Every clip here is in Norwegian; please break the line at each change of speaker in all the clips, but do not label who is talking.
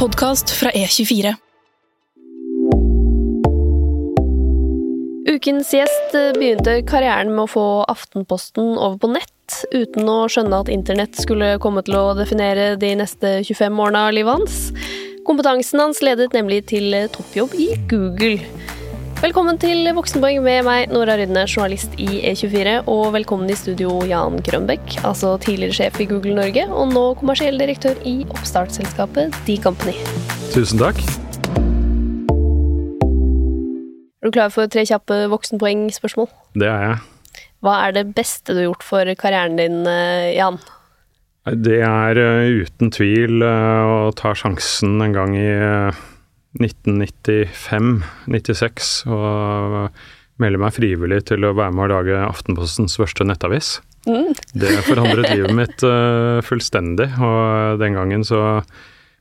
podkast fra E24.
Ukens gjest begynte karrieren med å få Aftenposten over på nett, uten å skjønne at internett skulle komme til å definere de neste 25 årene av livet hans. Kompetansen hans ledet nemlig til toppjobb i Google. Velkommen til Voksenpoeng med meg, Nora Rydne, journalist i E24. Og velkommen i studio, Jan Krønbekk, altså tidligere sjef i Google Norge, og nå kommersiell direktør i oppstartsselskapet The Company.
Tusen takk.
Er du klar for tre kjappe voksenpoeng-spørsmål?
Det er jeg.
Hva er det beste du har gjort for karrieren din, eh, Jan?
Det er uh, uten tvil uh, å ta sjansen en gang i 1995-96 og melder meg frivillig til å være med å lage Aftenpostens første nettavis.
Mm.
Det forandret livet mitt uh, fullstendig, og den gangen så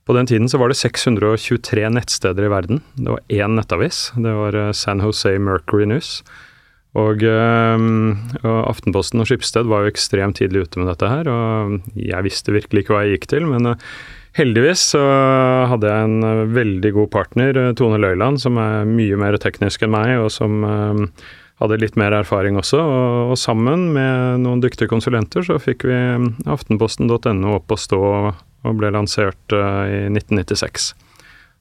På den tiden så var det 623 nettsteder i verden. Det var én nettavis. Det var uh, San Jose Mercury News. Og, uh, og, Aftenposten og Skipsted var jo ekstremt tidlig ute med dette her, og jeg visste virkelig ikke hva jeg gikk til, men Heldigvis så hadde jeg en eh, veldig god partner, eh, Tone Løiland, som er mye mer teknisk enn meg, og som uh, hadde litt mer erfaring også. Og, og, sammen med noen dyktige konsulenter så fikk vi aftenposten.no opp å stå og ble lansert i 1996.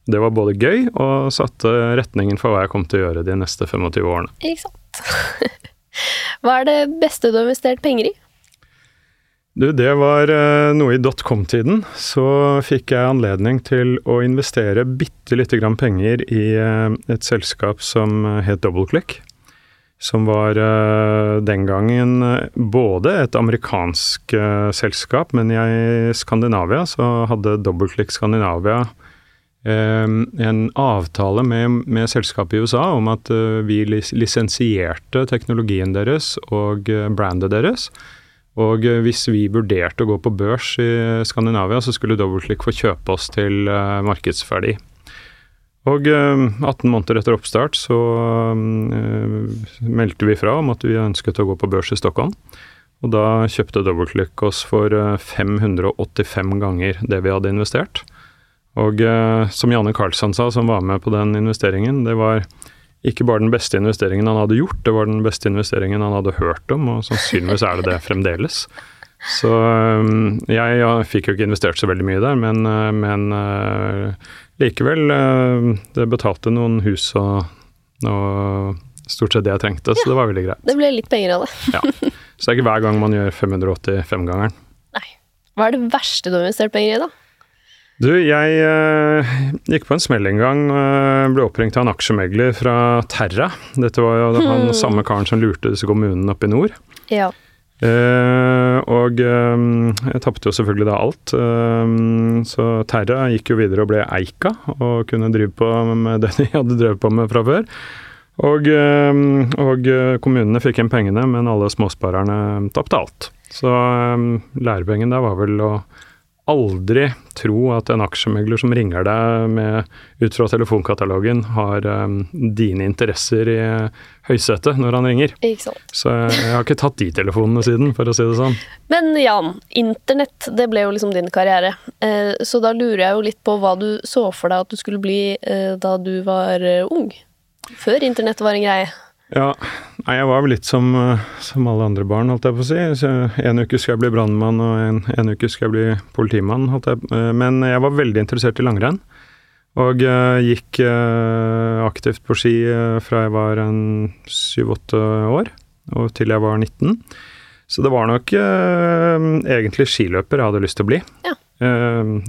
Det var både gøy og satte retningen for hva jeg kom til å gjøre de neste 25 årene.
Ikke sant. hva er det beste du har investert penger i?
Du, det var uh, noe i dotcom-tiden. Så fikk jeg anledning til å investere bitte lite grann penger i uh, et selskap som het DoubleClick. Som var den gangen både et amerikansk selskap, men i Skandinavia så hadde DoubleClick Skandinavia en avtale med, med selskapet i USA om at vi lisensierte teknologien deres og brandet deres og eh, hvis vi vurderte å gå på børs i Skandinavia, så skulle Doubleclick få kjøpe oss til uh, markedsverdi. Og uh, 18 måneder etter oppstart så meldte vi fra om at vi ønsket å gå på børs i Stockholm. Og da kjøpte Doubleclick oss for 585 ganger det vi hadde investert. Og som Janne Karlsson sa, som var med på den investeringen, det var ikke bare den beste investeringen han hadde gjort, det var den beste investeringen han hadde hørt om, og sannsynligvis er det det fremdeles. Så um, jeg, jeg fikk jo ikke investert så veldig mye der, men, uh, men uh, likevel Det betalte noen hus og, og stort sett det jeg trengte, så det var veldig greit.
Det ble litt penger av det.
ja. Så det er ikke hver gang man gjør 585-gangeren.
Nei. Hva er det verste du har investert penger i, da?
Du, jeg uh, gikk på en smell en gang. Uh, ble oppringt av en aksjemegler fra Terra. Dette var jo han hmm. samme karen som lurte disse kommunene oppe i nord.
Ja.
Uh, og um, jeg tapte jo selvfølgelig da alt. Um, så Terra gikk jo videre og ble Eika, og kunne drive på med det de hadde drevet på med fra før. Og, um, og kommunene fikk inn pengene, men alle småsparerne tapte alt. Så lærepengen der var vel å aldri tro at en aksjemegler som ringer deg med, ut fra telefonkatalogen, har um, dine interesser i høysetet når han ringer. Så jeg har ikke tatt de telefonene siden, for å si det sånn.
Men Jan, internett det ble jo liksom din karriere. Eh, så da lurer jeg jo litt på hva du så for deg at du skulle bli eh, da du var eh, ung? Før internett var en greie.
Ja, nei, jeg var vel litt som, eh, som, alle andre barn, holdt jeg på å si. Så en uke skal jeg bli brannmann, og en, en, uke skal jeg bli politimann. jeg eh, Men jeg var veldig interessert i langrenn. Og uh, gikk uh, aktivt på ski uh, fra jeg var en syv-åtte år og til jeg var 19. Så det var nok egentlig skiløper jeg hadde lyst til å bli.
Ja.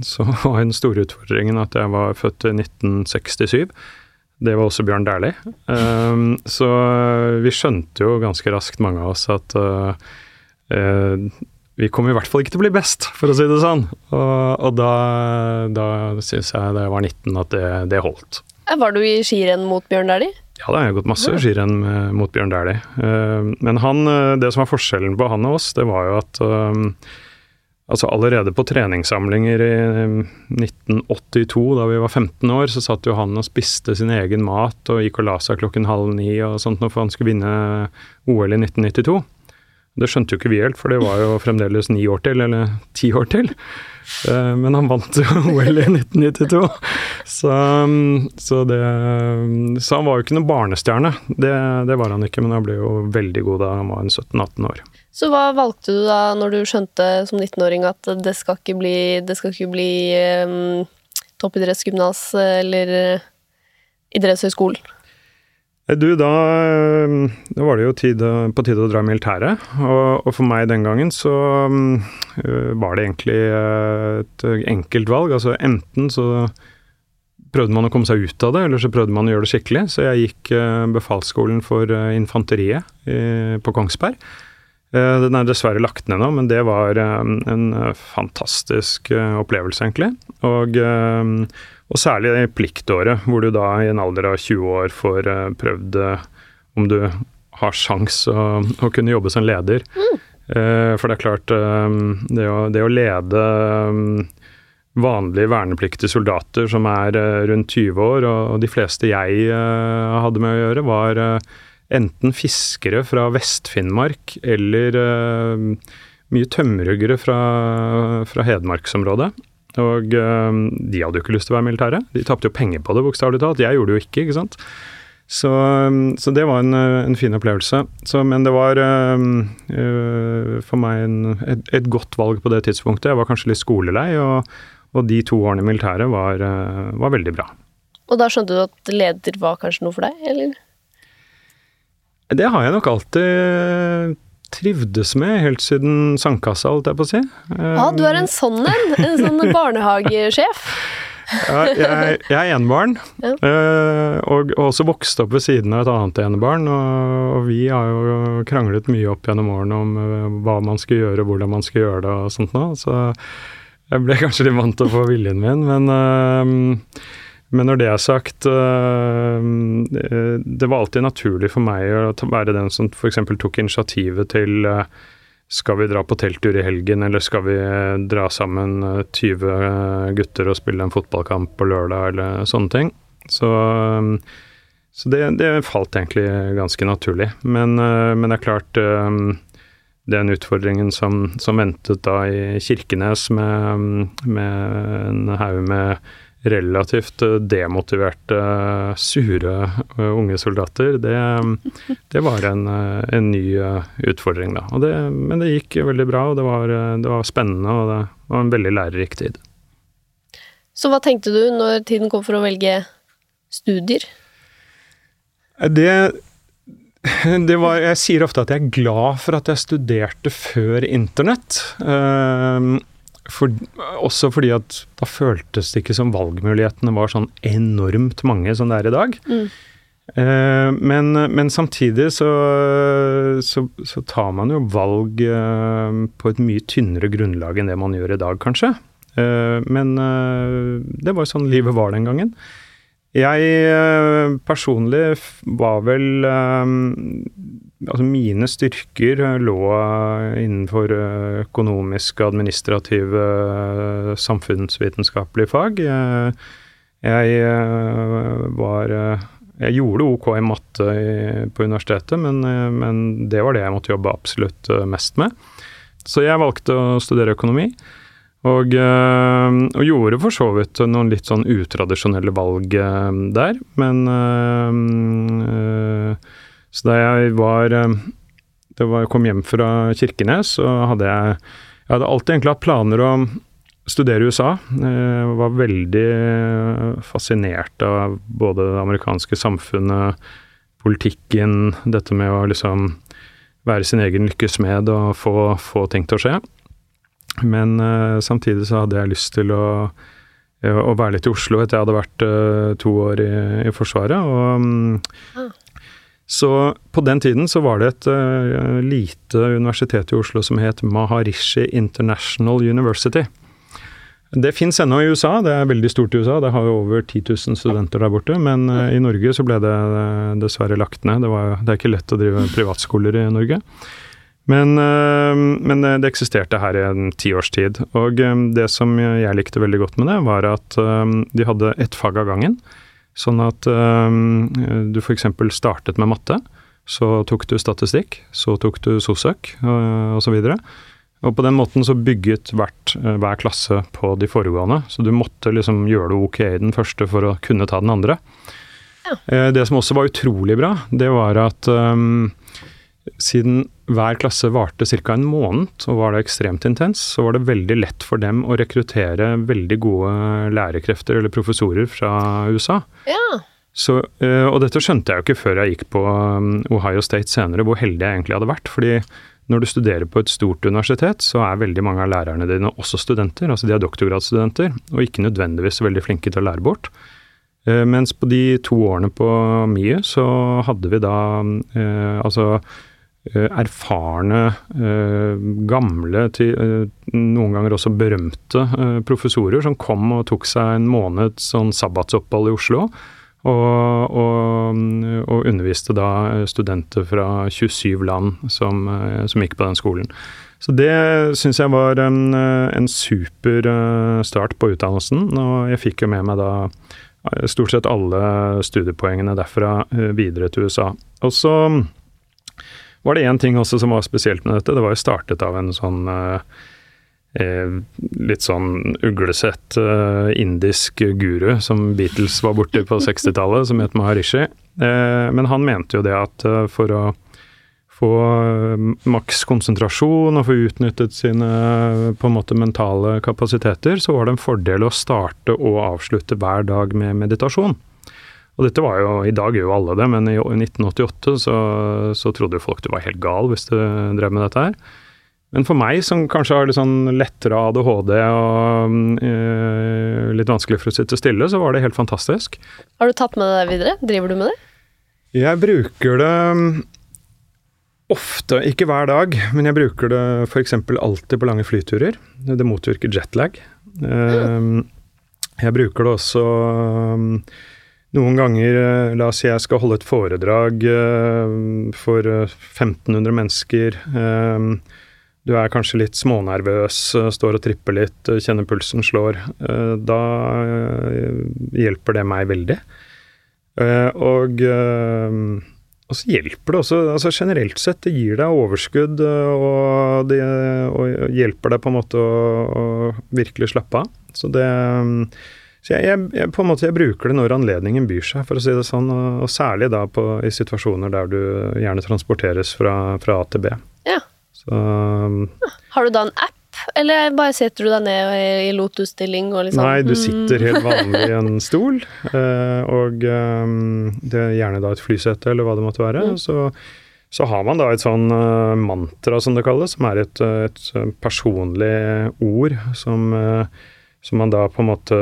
så var den store utfordringen at jeg var født i 1967. Det var også Bjørn Dæhlie. Um, så vi skjønte jo ganske raskt, mange av oss, at uh, uh, vi kommer i hvert fall ikke til å bli best, for å si det sånn. Og, og da, da syns jeg da jeg var 19 at det, det holdt.
Var du i skirenn mot Bjørn Dæhlie?
Ja, det har jeg gått masse skirenn mot Bjørn Dæhlie. Uh, men han, det som var forskjellen på han og oss, det var jo at Altså Allerede på treningssamlinger i 1982, da vi var 15 år, så satt jo han og spiste sin egen mat og gikk og la seg klokken halv ni og sånt for han skulle vinne OL i 1992. Det skjønte jo ikke vi helt, for det var jo fremdeles ni år til, eller ti år til. Eh, men han vant jo OL i 1992, så, så, det, så han var jo ikke noen barnestjerne. Det, det, var han ikke, men han ble jo veldig god da han var 17-18 år.
Så hva valgte du da når du skjønte som 19-åring at det skal ikke bli, skal ikke bli um, toppidrettsgymnas eller idrettshøyskolen?
Du, da, eh, da, var det jo tid, på tide å dra i militæret. Og, og, for meg den gangen så uh, var det egentlig eh, et enkelt valg. Altså enten så prøvde man å komme seg ut av det, eller så prøvde man å gjøre det skikkelig. Så jeg gikk befalsskolen for infanteriet på Kongsberg. Den er dessverre lagt ned nå, men det var en fantastisk opplevelse, egentlig. Og og særlig i pliktåret, hvor du da i en alder av 20 år får prøvd om du har sjans å, å, kunne jobbe som leder. Mm. For det er klart, det å, det, å, lede vanlige vernepliktige soldater som er rundt 20 år, og de fleste jeg hadde med å gjøre, var enten fiskere fra Vest-Finnmark eller mye tømmerhuggere fra, fra Hedmarksområdet. Og uh, de hadde jo ikke lyst til å være militære. De tapte jo penger på det, bokstavelig talt. Jeg gjorde det jo ikke, ikke sant. Så, så det var en, en fin opplevelse. Så, men det var uh, for meg en, et, et, godt valg på det tidspunktet. Jeg var kanskje litt skolelei, og, og de to årene i militæret var, uh, var veldig bra.
Og da skjønte du at leder var kanskje noe for deg, eller?
Det har jeg nok alltid trivdes med helt siden sandkassa, holdt jeg på å si.
Ja, du er en sånn en? En sånn barnehagesjef?
ja, jeg, jeg er enebarn, ja. Eh, og, og også vokste opp ved siden av et annet enebarn. Og, og vi har jo kranglet mye opp gjennom årene om eh, hva man skal gjøre, hvordan man skal gjøre det og sånt nå. Så jeg ble kanskje litt vant til å få viljen min, men men når det er sagt, øh, det var alltid naturlig for meg å være den som f.eks. tok initiativet til øh, skal vi dra på telttur i helgen, eller skal vi dra sammen 20 gutter og spille en fotballkamp på lørdag, eller sånne ting. Så, så det, det, falt egentlig ganske naturlig. Men, men det er klart den utfordringen som, som ventet da i Kirkenes med, med en haug med relativt eh, demotiverte, sure eh, unge soldater, det, det var en, eh, en, ny utfordring, da. Det, men det gikk veldig bra, og det var, det var, spennende, og det var en veldig lærerik tid.
Så hva tenkte du når tiden kom for å velge studier?
Det, det var Jeg sier ofte at jeg er glad for at jeg studerte før internett. For, også fordi at da føltes det ikke som valgmulighetene var sånn enormt mange som det er i dag. Mm. Eh, men, men, samtidig så, så, så, tar man jo valg eh, på et mye tynnere grunnlag enn det man gjør i dag, kanskje. Eh, men eh, det var sånn livet var den gangen. Jeg eh, personlig var vel eh, Altså mine styrker lå innenfor økonomiske, administrative, samfunnsvitenskapelige fag. Jeg, var Jeg gjorde ok i matte på universitetet, men, men det var det jeg måtte jobbe absolutt mest med. Så jeg valgte å studere økonomi. Og, og, gjorde for så vidt noen litt sånn utradisjonelle valg der, men øh, Så da jeg var Da jeg kom hjem fra Kirkenes, så hadde jeg Jeg hadde alltid egentlig hatt planer om studere i USA. Jeg var veldig fascinert av både det amerikanske samfunnet, politikken, dette med å liksom være sin egen lykkes med og få, få ting til å skje. Men samtidig så hadde jeg lyst til å, å være litt i Oslo etter jeg hadde vært to år i, i Forsvaret. Og, um, ah. Så på den tiden så var det et uh, lite universitet i Oslo som het Maharishi International University. Det fins ennå i USA, det er veldig stort i USA. Det har jo over 10 000 studenter der borte. Men uh, i Norge så ble det dessverre lagt ned. Det, var, det er ikke lett å drive privatskoler i Norge. Men, men, det eksisterte her i en tiårs tid. Og det som jeg likte veldig godt med det, var at de hadde ett fag av gangen. Sånn at du f.eks. startet med matte. så tok du statistikk, så tok du SOSØK uh, osv. Og, og på den måten så bygget hvert, hver klasse på de foregående. Så du måtte liksom gjøre det ok i den første for å kunne ta den andre. Ja. Det som også var utrolig bra, det var at um, siden hver klasse varte ca. en måned, og var det ekstremt intens, så var det veldig lett for dem å rekruttere veldig gode lærekrefter eller professorer fra USA.
Ja.
Så, eh, og dette skjønte jeg jo ikke før jeg gikk på um, Ohio State senere, hvor heldig jeg egentlig hadde vært. fordi når du studerer på et stort universitet, så er veldig mange av lærerne dine også studenter. Altså de er doktorgradsstudenter, og ikke nødvendigvis veldig flinke til å lære bort. Eh, mens på de to årene på MIU så hadde vi da eh, altså erfarne, eh, gamle, eh, noen ganger også berømte professorer som kom og tok seg en måned sånn sabbatsopphold i Oslo. Og, og, og, underviste da studenter fra 27 land som, som gikk på den skolen. Så det syns jeg var en, en, super start på utdannelsen, og jeg fikk jo med meg da stort sett alle studiepoengene derfra videre til USA. Og så var det én ting også som var spesielt med dette. Det var jo startet av en sånn eh, eh litt sånn uglesett eh, indisk guru som Beatles var borti på 60-tallet, som het Maharishi. Eh, men han mente jo det at eh, for å få eh, maks konsentrasjon og få utnyttet sine på en måte mentale kapasiteter, så var det en fordel å starte og avslutte hver dag med meditasjon. Og dette var jo, I dag gjør jo alle det, men i 1988 så, så trodde jo folk du var helt gal hvis du drev med dette her. Men for meg som kanskje har litt sånn lettere ADHD og øh, litt vanskelig for å sitte stille, så var det helt fantastisk.
Har du tatt med det videre? Driver du med det?
Jeg bruker det mm, ofte, ikke hver dag, men jeg bruker det f.eks. alltid på lange flyturer. Det motvirker jetlag. Mm. Jeg bruker det også mm, noen ganger, eh, la oss si jeg skal holde et foredrag eh, for 1500 eh, mennesker. Du er kanskje litt smånervøs, står og tripper litt, kjenner pulsen slår. Da hjelper det meg veldig. Og, og så hjelper det også altså Generelt sett, det gir deg overskudd og, det, og hjelper deg på en måte å, å virkelig slappe av. Så det så jeg, jeg, jeg, på en måte jeg bruker det når anledningen byr seg, for å si det sånn. Og, og særlig da på, i situasjoner der du gjerne transporteres fra, fra A til B.
Ja.
Så, ja.
Har du da en app, eller bare setter du deg ned i lotus-stilling og liksom
Nei, du sitter helt vanlig i en stol, eh, og um, det er gjerne da et flysete eller hva det måtte være. Mm. Så, så har man da et sånn uh, mantra, som det kalles, som er et, et personlig ord som som man da på en måte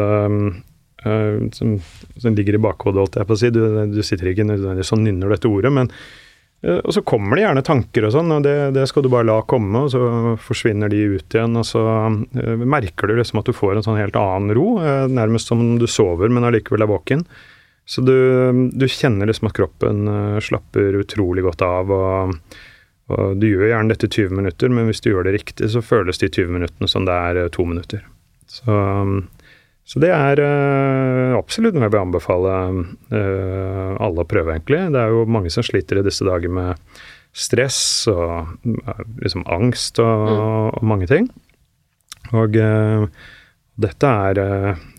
uh, som, som, ligger i bakhodet, holdt jeg på å si. Du, du sitter ikke nødvendigvis og nynner dette ordet, men uh, Og så kommer det gjerne tanker og sånn, og det, det, skal du bare la komme, og så forsvinner de ut igjen. Og så merker du liksom at du får en sånn helt annen ro, nærmest som du sover, men allikevel er våken. Så du, du, kjenner liksom at kroppen slapper utrolig godt av. og og du gjør gjerne dette 20 minutter, men hvis du gjør det riktig, så føles de 20 minuttene som det er to minutter. Så, så det er uh, absolutt noe jeg vil anbefale uh, alle å prøve, egentlig. Det er jo mange som sliter i disse dager med stress og uh, liksom angst og, mm. og, mange ting. Og dette er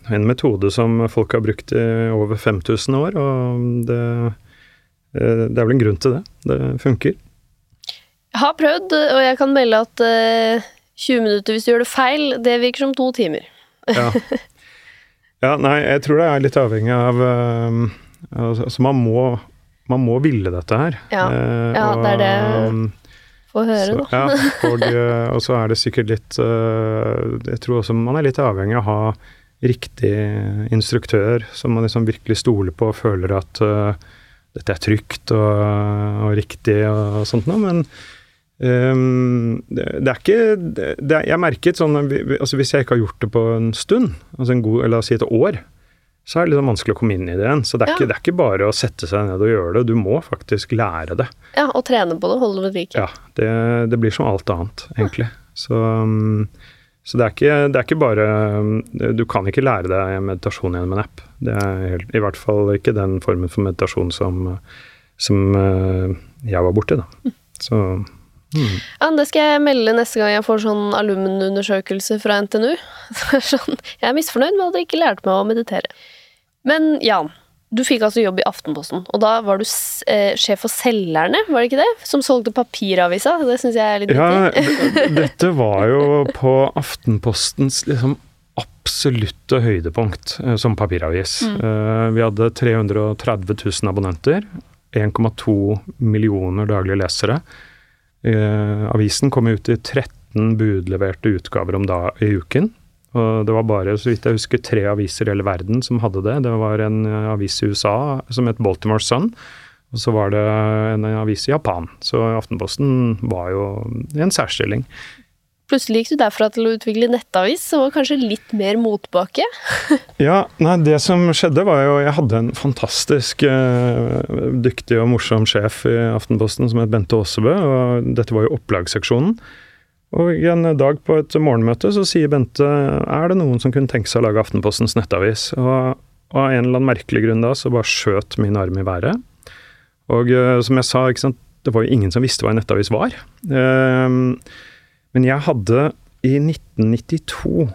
en metode som folk har brukt i over 5000 år, og det, det er vel en grunn til det. Det funker.
Jeg har prøvd, og jeg kan melde at 20 minutter hvis du gjør det feil, det virker som to timer.
ja. ja. nei, jeg tror det er litt avhengig av uh, Altså, man må, man må ville dette her.
Ja, uh, ja og, det er det. Få høre, så, da.
ja, og, uh, og, så er det sikkert litt Jeg tror også man er litt avhengig av å ha riktig instruktør som man liksom virkelig stoler på og føler at dette er trygt og, og riktig og sånt noe. Men Um, det, det, er ikke det er, Jeg merket sånn altså Hvis jeg ikke har gjort det på en stund, altså en god, la oss si et år, så er det sånn vanskelig å komme inn i det igjen. Så det er, ja. ikke, det er, ikke, bare å sette seg ned og gjøre det, du må faktisk lære det.
Ja, og trene på det, holde det ved like.
Ja, det, det, blir som alt annet, egentlig. Ja. Så, um, så det, er ikke, det er ikke bare Du kan ikke lære deg meditasjon gjennom en app. Det er helt, i hvert fall ikke den formen for meditasjon som som uh, jeg var borti, da. Så mm.
Ja, Det skal jeg melde neste gang jeg får sånn alumnundersøkelse fra NTNU. sånn, jeg er misfornøyd med at jeg ikke lærte meg å meditere. Men Jan, du fikk altså jobb i Aftenposten, og da var du eh, sjef for Selgerne, var det ikke det? Som solgte papiravisa? Det syns jeg er litt
vittig. Ja, dette var jo på Aftenpostens liksom absolutte høydepunkt eh, som papiravis. Mm. Uh, vi hadde 330 000 abonnenter. 1,2 millioner daglige lesere. Uh, avisen kom ut i 13 budleverte utgaver om da i uken. Og det var bare, så vidt jeg husker, tre aviser i hele verden som hadde det. Det var en eh, avis i USA som het Baltimore Sun, og så var det en avis i Japan. Så Aftenposten var jo i en særstilling.
Plutselig gikk du derfra til å utvikle nettavis, som var kanskje litt mer motbakke?
ja, nei, det som skjedde var jo Jeg hadde en fantastisk uh, dyktig og morsom sjef i Aftenposten som het Bente Aasebø, og dette var jo opplagsseksjonen. Og en dag på et morgenmøte så sier Bente er det noen som kunne tenke seg å lage Aftenpostens nettavis. Og av en eller annen merkelig grunn da, så bare skjøt min arm i været. Og uh, som jeg sa, ikke sant, det var jo ingen som visste hva en nettavis var. Uh, men jeg hadde i 1992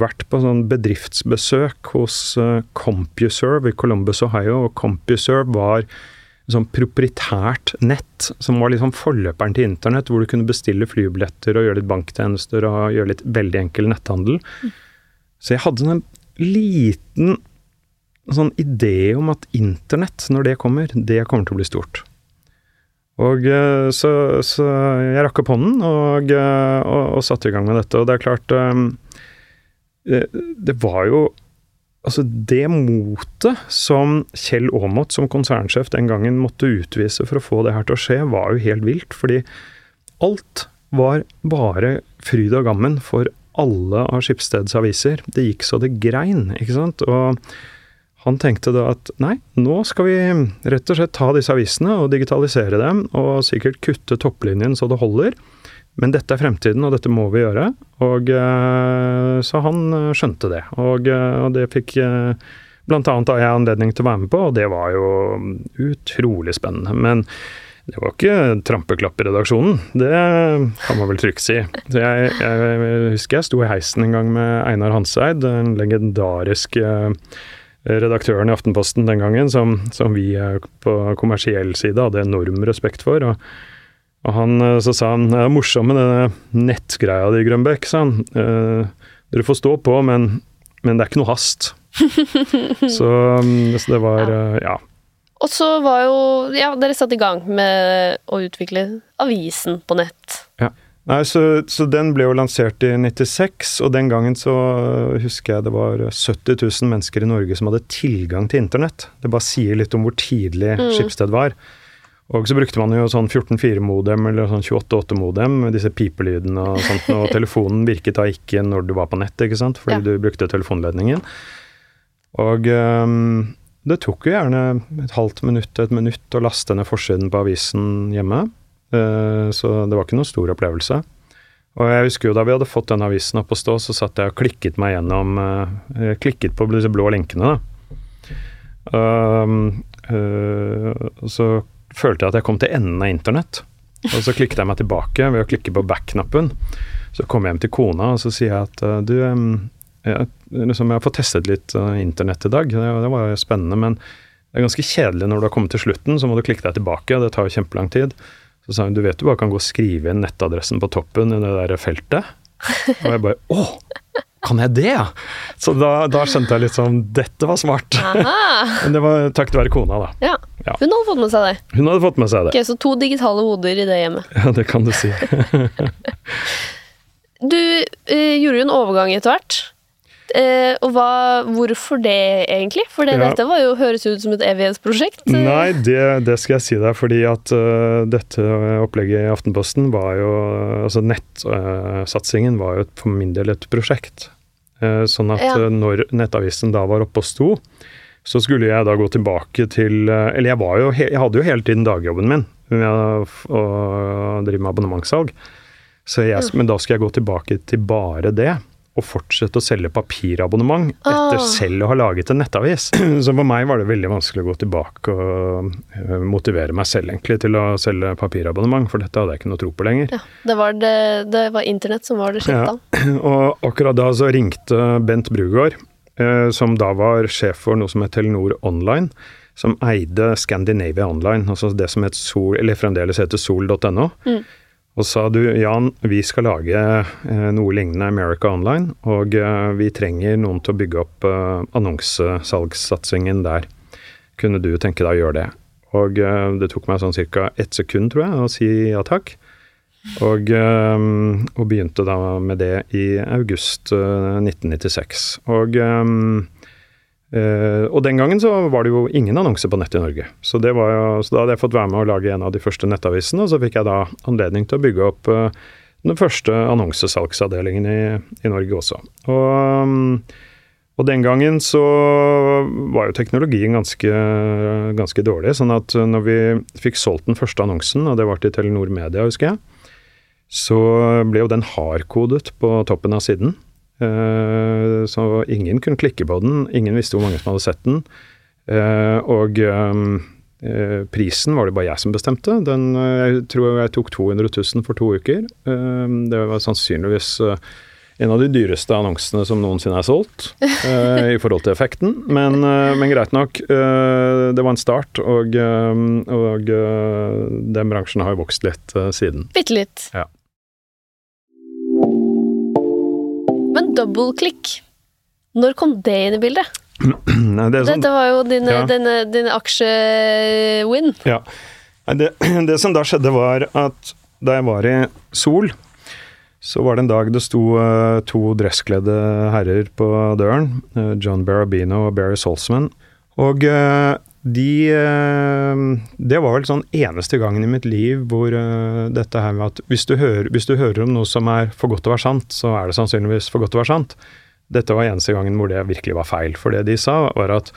vært på sånn bedriftsbesøk hos uh, CompuServe i Columbus, Ohio. Og CompuServe var sånn proprietært nett, som var liksom forløperen til internett, hvor du kunne bestille flybilletter og gjøre litt banktjenester og gjøre litt veldig enkel netthandel. Mm. Så jeg hadde en liten sånn idé om at internett, når det kommer, det kommer til å bli stort. Og eh, så, så jeg rakk opp hånden og, eh, og, og, satte i gang med dette. Og det er klart um, Det var jo Altså, det motet som Kjell Aamodt som konsernsjef den gangen måtte utvise for å få det her til å skje, var jo helt vilt. Fordi alt var bare fryd og gammen for alle av Skipsteds aviser. Det gikk så det grein, ikke sant. Og han tenkte da at nei, nå skal vi rett og slett ta disse avisene og digitalisere dem, og sikkert kutte topplinjen så det holder. Men dette er fremtiden, og dette må vi gjøre. Og eh, Så han eh, skjønte det. Og, eh, og det fikk blant annet da jeg anledning til å være med på, og det var jo utrolig spennende. Men det var ikke trampeklapp i redaksjonen, det kan man vel trygt si. Så jeg, jeg husker jeg sto i heisen en gang med Einar Hanseid, en legendariske redaktøren i Aftenposten den gangen, som, som vi på kommersiell side hadde enorm respekt for. og og han, eh, så sa han det er morsomt med denne nettgreia di, Grønbekk, sa han. Eh, dere får stå på, men, men, det er ikke noe hast. så, mm, så, det var ja. Eh, ja.
Og så var jo Ja, dere satte i gang med å utvikle avisen på nett.
Nei, så, så, den ble jo lansert i 96, og den gangen så husker jeg det var 70 000 mennesker i Norge som hadde tilgang til internett. Det bare sier litt om hvor tidlig mm. Skipsted var. Og så brukte man jo sånn 14.4-modem eller sånn 28.8-modem med disse pipelydene og sånt, og telefonen virket da ikke når du var på nett, ikke sant, fordi ja. du brukte telefonledningen. Og um, det tok jo gjerne et halvt minutt, et minutt å laste ned forsiden på avisen hjemme. Uh, så det var ikke noen stor opplevelse. Og jeg husker jo da vi hadde fått den avisen opp å stå, så satt jeg og klikket meg gjennom uh, Klikket på disse blå lenkene, da. Uh, uh, så følte jeg at jeg kom til enden av internett. Og så klikket jeg meg tilbake ved å klikke på back-knappen. Så kom jeg hjem til kona og så sier jeg at du, jeg, liksom, jeg har fått testet litt internett i dag. Det, det var jo spennende, men det er ganske kjedelig når du har kommet til slutten, så må du klikke deg tilbake. Det tar jo kjempelang tid. Så sa hun du vet du bare kan gå og skrive inn nettadressen på toppen i det der feltet. Og jeg bare å! Kan jeg det, ja? Så da, da, skjønte jeg litt sånn Dette var smart. Men det var takket være kona, da.
Ja. ja. Hun hadde fått med seg det.
Hun hadde fått med seg det.
Ok, Så to digitale hoder i det hjemmet.
Ja, det kan du si.
du eh, gjorde jo en overgang etter hvert. Eh, og hva, hvorfor det, egentlig? For det, ja. dette var jo, høres ut som et evighetsprosjekt.
Nei, det, det, skal jeg si deg. Fordi at uh, dette opplegget i Aftenposten var jo Altså nettsatsingen uh, var jo for min del et prosjekt. Uh, sånn at ja. Når Nettavisen da var oppe og sto, så skulle jeg da gå tilbake til eh, Eller jeg, jo, jeg hadde jo hele tiden dagjobben min med å drive med abonnementssalg. Jeg, men da skal jeg gå tilbake til bare det. Å fortsette å selge papirabonnement etter
oh.
selv å ha laget en nettavis. Så for meg var det veldig vanskelig å gå tilbake og eh, motivere meg selv egentlig til å selge papirabonnement, for dette hadde jeg ikke noe tro på lenger.
Ja, det var, det, det var internett som var det
Ja. Og akkurat da så ringte Bent Brugård, eh, som da var sjef for noe som het Telenor Online, som eide Scandinavia Online, altså det som het Sol, eller fremdeles heter sol.no.
Mm.
Og sa du, Jan, vi skal lage eh, noe lignende America Online, og eh, vi trenger noen til å bygge opp eh, annonsesalgssatsingen der. Kunne du tenke deg å gjøre det? Og det tok meg sånn ca. ett sekund, tror jeg, å si ja takk. Og, og begynte da med det i august eh, 1996. Og, eh, og den gangen så var det jo ingen annonser på nett i Norge. Så, jo, så da hadde jeg fått være med å lage en av de første nettavisene, og så fikk jeg da anledning til å bygge opp uh, den første annonsesalgsavdelingen i, i Norge også. Og, um, og den gangen så var jo teknologien ganske, ganske dårlig, sånn at når vi fikk solgt den første annonsen, og det var til Telenor Media, husker jeg, så ble jo den hardkodet på toppen av siden. Eh, så ingen kunne klikke på den, ingen visste hvor mange som hadde sett den. Eh, og eh, prisen var det bare jeg som bestemte. Den, jeg tror jeg tok 200 000 for to uker. Det var sannsynligvis en av de dyreste annonsene som noensinne er solgt, eh, i forhold til effekten. Men, eh, men greit nok. eh, det var en start, og, og den bransjen har jo vokst litt siden.
Bitte litt.
Ja.
Dobbeltklikk, når kom det inn i bildet?
Nei, det sånn,
Dette var jo din,
Ja.
dine, din aksje-win.
ja. Det, det som da skjedde, var at da jeg var i Sol, så var det en dag det sto eh, to dresskledde herrer på døren. eh, John Barabino og Barry Saltzman. Og eh, de eh, Det var vel sånn eneste gangen i mitt liv hvor eh, dette her med at hvis du, hører, hvis du hører om noe som er for godt til å være sant, så er det sannsynligvis for godt til å være sant. Dette var eneste gangen hvor det virkelig var feil. For det de sa, var at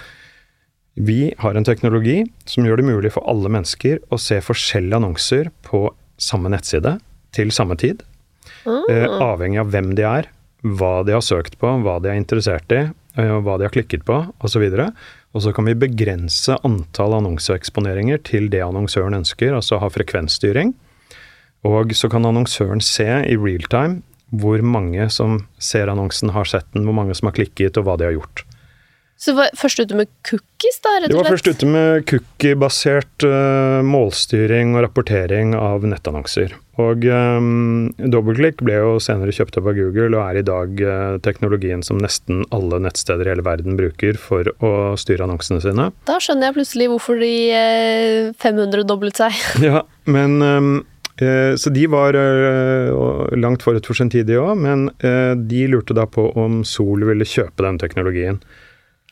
vi har en teknologi som gjør det mulig for alle mennesker å se forskjellige annonser på samme nettside til samme tid. Eh, avhengig av hvem de er, hva de har søkt på, hva de er interessert i, hva de har klikket på, osv. Og så kan vi begrense antall annonseeksponeringer til det annonsøren ønsker, altså ha frekvensstyring. Og så kan annonsøren se i real time hvor mange som ser annonsen, har sett den, hvor mange som har klikket, og hva de har gjort.
Så var først ute med cookies, da, rett
De
og
var først ute med cookie-basert eh, målstyring og rapportering av nettannonser. Og um, dobbeltklikk ble jo senere kjøpt opp av Google og er i dag uh, teknologien som nesten alle nettsteder i hele verden bruker for å styre annonsene sine.
Da skjønner jeg plutselig hvorfor de uh, 500-doblet seg.
Ja, men um, eh, Så de var eh, langt forut for sin tid, de òg, men eh, de lurte da på om Sol ville kjøpe den teknologien.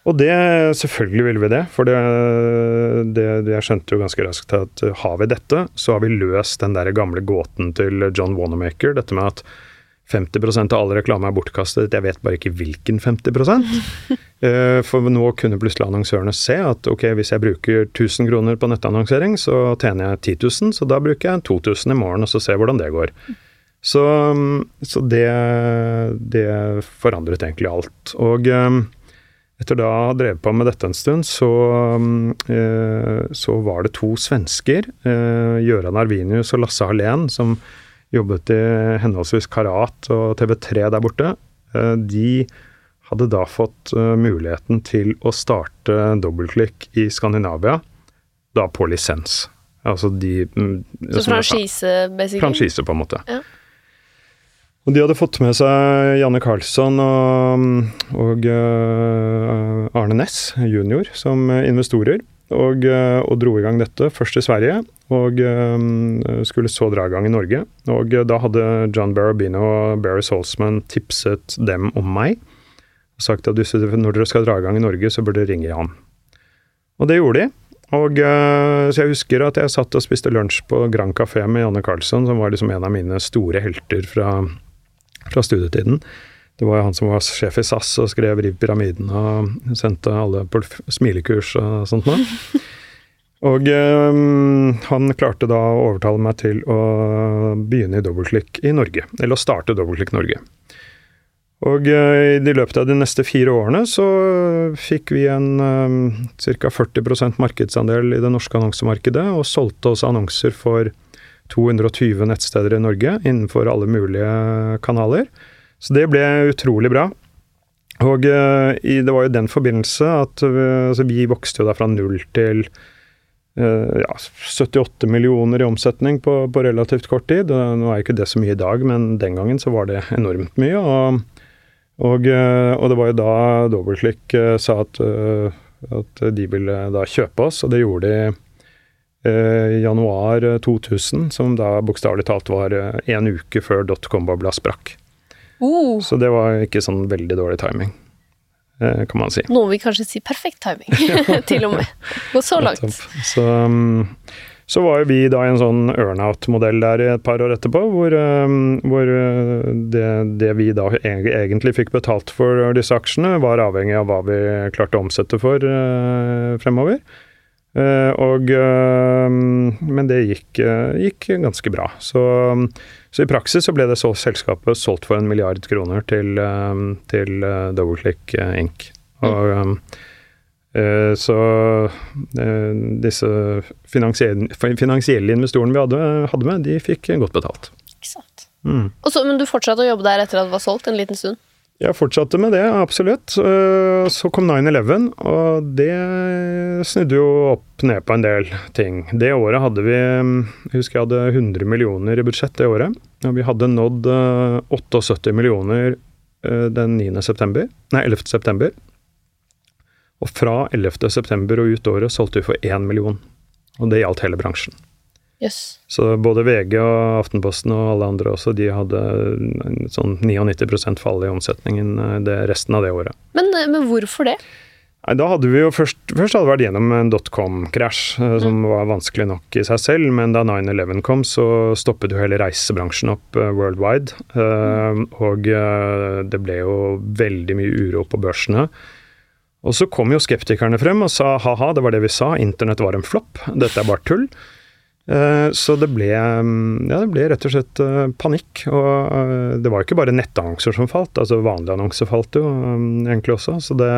Og det, selvfølgelig ville vi det, for det, det, det jeg skjønte jo ganske raskt at eh, har vi dette, så har vi løst den der gamle gåten til John Wanamaker, dette med at 50% av all reklame er bortkastet, jeg vet bare ikke hvilken 50 Eh, For nå kunne plutselig annonsørene se at ok, hvis jeg bruker 1000 kroner på nettannonsering, så tjener jeg 10 000, så da bruker jeg 2000 i morgen, og så ser jeg hvordan det går. Så, så det, det forandret egentlig alt. Og eh, etter da å ha drevet på med dette en stund, så, eh, så var det to svensker, eh, Gøran Arvinius og Lasse Hallén, som jobbet i henholdsvis Karat og TV3 der borte. Eh, de hadde da fått muligheten til å starte dobbeltklikk i Skandinavia, da på lisens. Altså de mm,
Så franchise, basically.
Franchise, på en måte.
Ja.
Og de hadde fått med seg Janne Karlsson og, og uh, Arne Næss junior som investorer, og, uh, og dro i gang dette, først i Sverige, og uh, skulle så dra i gang i Norge. Og da hadde John Barabino og Barry Salzman tipset dem om meg, og sagt at når dere skal dra i gang i Norge, så burde dere ringe Jan. Og det gjorde de. Og Så jeg husker at jeg satt og spiste lunsj på Grand Café med Janne Karlsson, som var liksom en av mine store helter fra, fra studietiden. Det var jo han som var sjef i SAS og skrev 'Riv pyramiden' og sendte alle på smilekurs og sånt noe. Og eh, han klarte da å overtale meg til å begynne i dobbeltklikk i Norge. Eller å starte Dobbeltklikk Norge. Og i løpet av de neste fire årene så fikk vi en um, ca. 40% markedsandel i det norske annonsemarkedet, og solgte oss annonser for 220 nettsteder i Norge innenfor alle mulige kanaler. Så det ble utrolig bra. Og i, det var jo den forbindelse at vi, altså vi vokste jo da fra null til uh, ja, 78 millioner i omsetning på, på, relativt kort tid. Nå er ikke det så mye i dag, men den gangen så var det enormt mye. Og, og, og det var jo da Doubleclick sa at, at, de ville da kjøpe oss, og det gjorde de i januar 2000, som da bokstavelig talt var en uke før dotcom-bobla sprakk.
Oh.
Så det var ikke sånn veldig dårlig timing, eh, kan man si.
Noen vil kanskje si perfekt timing, til og med. Gå så langt.
Så, um, så var jo vi da i en sånn earnout-modell der et par år etterpå, hvor, um, hvor det, det, vi da egentlig fikk betalt for disse aksjene, var avhengig av hva vi klarte å omsette for uh, fremover. Uh, og, uh, men det gikk, uh, gikk, ganske bra. Så, så, i praksis så ble det så, selskapet solgt for en milliard kroner til, til Doubleclick Inc. Og, så disse finansielle, investorene vi hadde, hadde, med, de fikk godt betalt.
Ikke sant. Mm. Så, men du fortsatte å jobbe der etter at det var solgt en liten stund?
Jeg fortsatte med det, absolutt. Eh, så kom 9-11, og det snudde jo opp ned på en del ting. Det året hadde vi Jeg husker jeg hadde 100 millioner i budsjett det året. Og vi hadde nådd 78 eh, millioner eh, den 9. september, nei, 11. september. Og fra 11. september og ut året solgte vi for 1 million. Og det gjaldt hele bransjen.
Yes.
Så både VG og Aftenposten og alle andre også, de hadde sånn 99 fall i omsetningen eh, det resten av det året.
Men, eh, men hvorfor det?
Nei, da hadde vi jo først, først hadde vi vært gjennom en dotcom-krasj, eh, som mm. var vanskelig nok i seg selv. Men da 9-11 kom, så stoppet jo hele reisebransjen opp worldwide. Uh, og det ble jo veldig mye uro på børsene. Og så kom jo skeptikerne frem og sa ha-ha, det var det vi sa, internett var en flopp, dette er bare tull. Eh, så det ble, mm, ja, det ble rett og slett eh, panikk. Og eh, det var ikke bare nettannonser som falt, altså vanlige annonser falt jo mm, egentlig også. Det,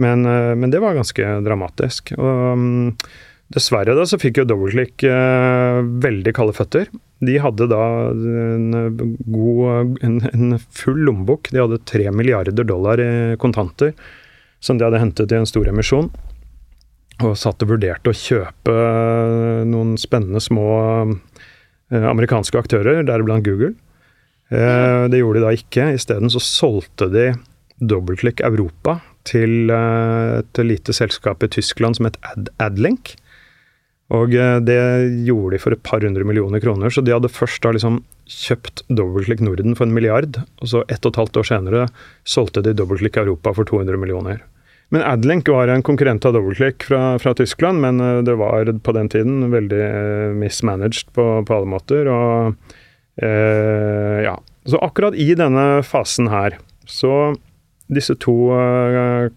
men, men, det var ganske dramatisk. Og mm, dessverre da så fikk jo Doubleclick veldig kalde føtter. De hadde da en, god, en, en full lommebok. De hadde tre milliarder dollar i kontanter som de hadde hentet i en stor emisjon og satt og vurderte å kjøpe eh, noen spennende små eh, amerikanske aktører, deriblant Google. Eh, det gjorde de da ikke. Isteden så solgte de Dobbeltklikk Europa til et lite selskap i Tyskland som het Ad Adlink. Og det gjorde de for et par hundre millioner kroner, så de hadde først da liksom kjøpt Dobbeltklikk Norden for en milliard, og så ett og et halvt år senere solgte de Dobbeltklikk Europa for 200 millioner. Men Adlink var en konkurrent av Doubleclick fra, fra, Tyskland, men eh, det var på den tiden veldig eh, mismanaged på, på alle måter. Og eh, ja. Så akkurat i denne fasen her, så disse to uh,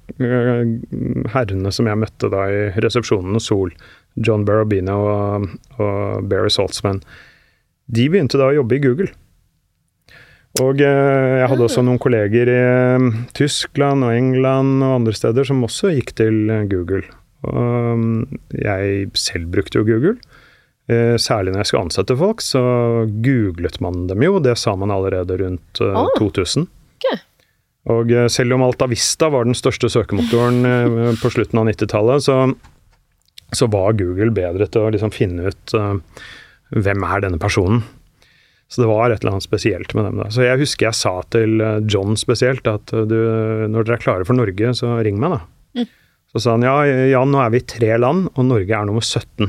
herrene som jeg møtte da i resepsjonen hos Sol, John Barabino og, og Barry Saltzman, de begynte da å jobbe i Google. Og eh, jeg hadde også noen kolleger i eh, Tyskland og England og andre steder som også gikk til eh, Google. Og mm, jeg selv brukte jo Google. Særlig når jeg skulle ansette folk, så googlet man dem jo. Det sa man allerede rundt oh. 2000. Okay. Og selv om AltaVista var den største søkemotoren på slutten av 90-tallet, så, så, var Google bedre til å liksom finne ut uh, hvem er denne personen. Så det var et eller annet spesielt med dem. da. Så jeg husker jeg sa til eh, John spesielt at eh, du, når dere er klare for Norge, så ring meg, da. Mm. Så sa han ja, Jan, nå er vi tre land, og Norge er nummer 17.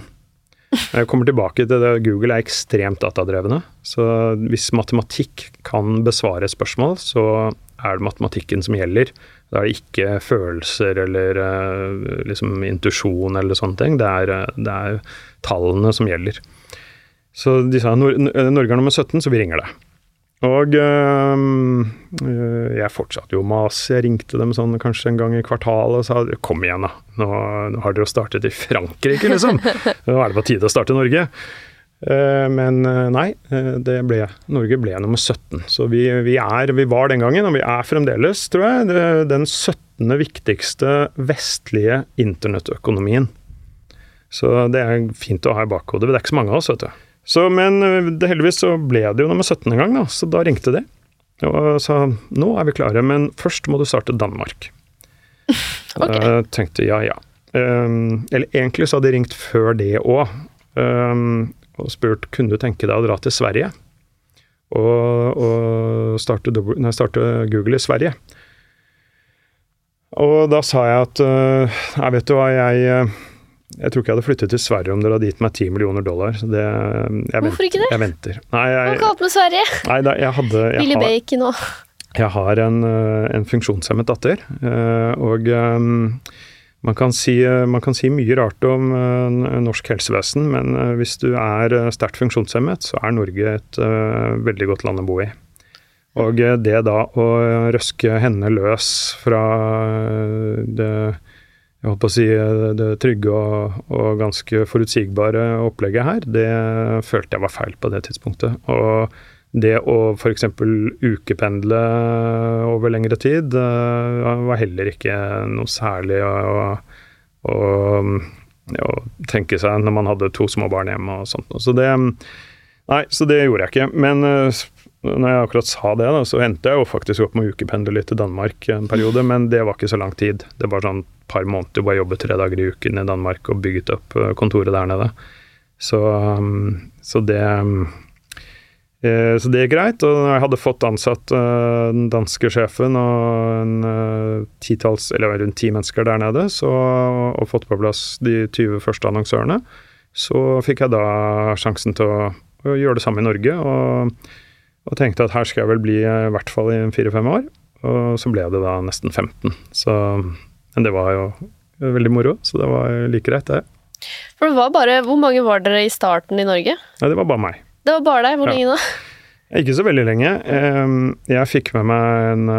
Jeg kommer tilbake til det, Google er ekstremt datadrevne. Så hvis matematikk kan besvare spørsmål, så er det matematikken som gjelder. Da er det ikke følelser eller eh, liksom intuisjon eller sånne ting. Det er, det er tallene som gjelder. Så de sa Norge er nummer 17, så vi ringer deg. Og øh, jeg fortsatte jo å mase. Jeg ringte dem sånn kanskje en gang i kvartalet og sa kom igjen, da. Nå, nå har dere jo startet i Frankrike, liksom. Nå er det på tide å starte Norge. Men nei, det ble, Norge ble nummer 17. Så vi, vi, er, vi var den gangen, og vi er fremdeles, tror jeg, den 17. viktigste vestlige internettøkonomien. Så det er fint å ha i bakhodet. Det er ikke så mange av oss, vet du. Så, men det, heldigvis så ble det jo nummer 17 en gang, da, så da ringte de. Og sa nå er vi klare, men først må du starte Danmark. okay. Da tenkte ja ja. Um, eller egentlig så hadde de ringt før det òg. Um, og spurt kunne du tenke deg å dra til Sverige og, og starte, nei, starte, Google i Sverige. Og da sa jeg at uh, jeg vet du hva, jeg, jeg tror ikke jeg hadde flyttet til Sverige om dere hadde gitt meg 10 millioner dollar. Så det,
jeg Hvorfor venter, ikke det?
Jeg venter. Nei, jeg,
Hva galt med Sverige?
Nei, da, jeg hadde jeg
Billy Bacon og
Jeg har en, eh, en funksjonshemmet datter, eh, og um, man kan, si, eh, man kan, si, mye rart om norsk helsevesen, men hvis du er sterkt funksjonshemmet, så er Norge et veldig godt land å bo i. Og det da å røske henne løs fra det jeg på å si, det trygge og, og, ganske forutsigbare opplegget her, det følte jeg var feil på det tidspunktet. Og det å f.eks. ukependle over lengre tid uh, var heller ikke noe særlig å, å, å, tenke seg når man hadde to små barn hjemme og sånt. Så det, nei, så det gjorde jeg ikke. Men uh, når jeg akkurat sa det, da, så endte jeg jo faktisk opp med å ukependle litt til Danmark en periode, men det var ikke så lang tid. Det var sånn par måneder hvor jeg jobbet tre dager i uken i Danmark og bygget opp eh, kontoret der nede. Så, um, så det Eh, så det gikk greit. Og jeg hadde fått ansatt uh, den danske sjefen og en titalls, eller rundt ti mennesker der nede, så, og fått på plass de 20 første annonsørene, så fikk jeg da sjansen til å gjøre det samme i Norge. Og, og, tenkte at her skal jeg vel bli i hvert fall i fire-fem år. Og så ble det da nesten 15. Så, men det var jo veldig moro, så det var like greit, det.
For det var bare, Hvor mange var dere i starten i Norge?
Nei, det var bare meg.
Det var bare deg. Hvor lenge da?
Ikke så veldig lenge. Jeg fikk med meg en,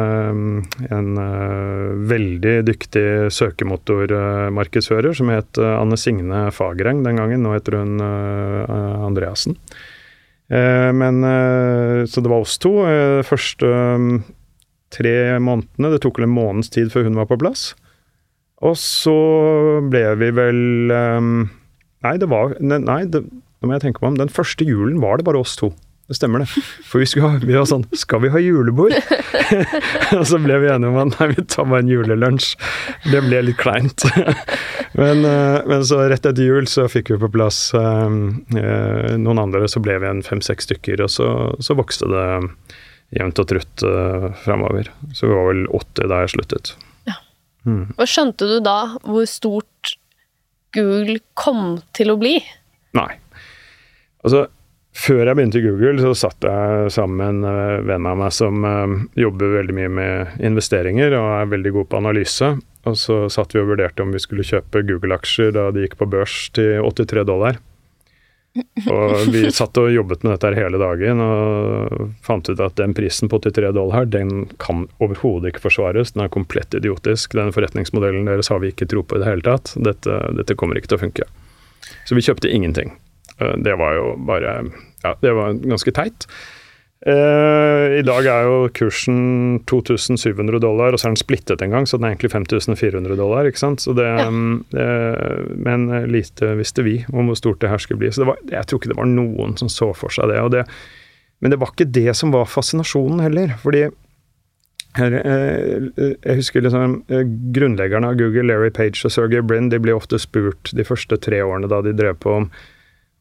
en eh, veldig dyktig søkemotormarkedsfører som het eh, Anne Signe Fagereng den gangen. Nå heter hun eh, Andreassen. Men Så det var oss to. De første tre månedene. Det tok vel en måneds tid før hun var på plass. Og så ble vi vel Nei, det var Nei, det, nå må jeg tenke meg om. Den første julen var det bare oss to. Det stemmer, det. For vi skulle vi var sånn Skal vi ha julebord? og så ble vi enige om at nei, vi tar bare en julelunsj. Det ble litt kleint. men, eh, men, så rett etter jul så fikk vi på plass um, noen andre, så ble vi en fem-seks stykker, og så, så, vokste det jevnt og trutt uh, framover. Så vi var vel 80 da jeg sluttet. Ja.
Mm. Og skjønte du da hvor stort Google kom til å bli?
Nei. Altså, før jeg begynte i Google, så satt jeg sammen med en uh, venn av meg som uh, jobber veldig mye med investeringer og er veldig god på analyse. Og så satt vi og vurderte om vi skulle kjøpe Google-aksjer da de gikk på børs til 83 dollar. Og vi satt og jobbet med dette her hele dagen og fant ut at den prisen på 83 dollar, den kan overhodet ikke forsvares. Den er komplett idiotisk. Den forretningsmodellen deres har vi ikke tro på i det hele tatt. Dette, dette kommer ikke til å funke. Så vi kjøpte ingenting. Eh, det var jo bare Ja, det var ganske teit. Uh, I dag er jo kursen 2700 dollar, og så er den splittet en gang, så den er egentlig 5400 dollar. ikke sant? Det, ja. uh, men lite visste vi om hvor stort det her skulle bli. Så var, jeg tror ikke det var noen som så for seg det. det men det var ikke det som var fascinasjonen heller. fordi jeg husker liksom Grunnleggerne av Google, Larry Page og Sergey Brin, de ble ofte spurt de første tre årene da de drev på om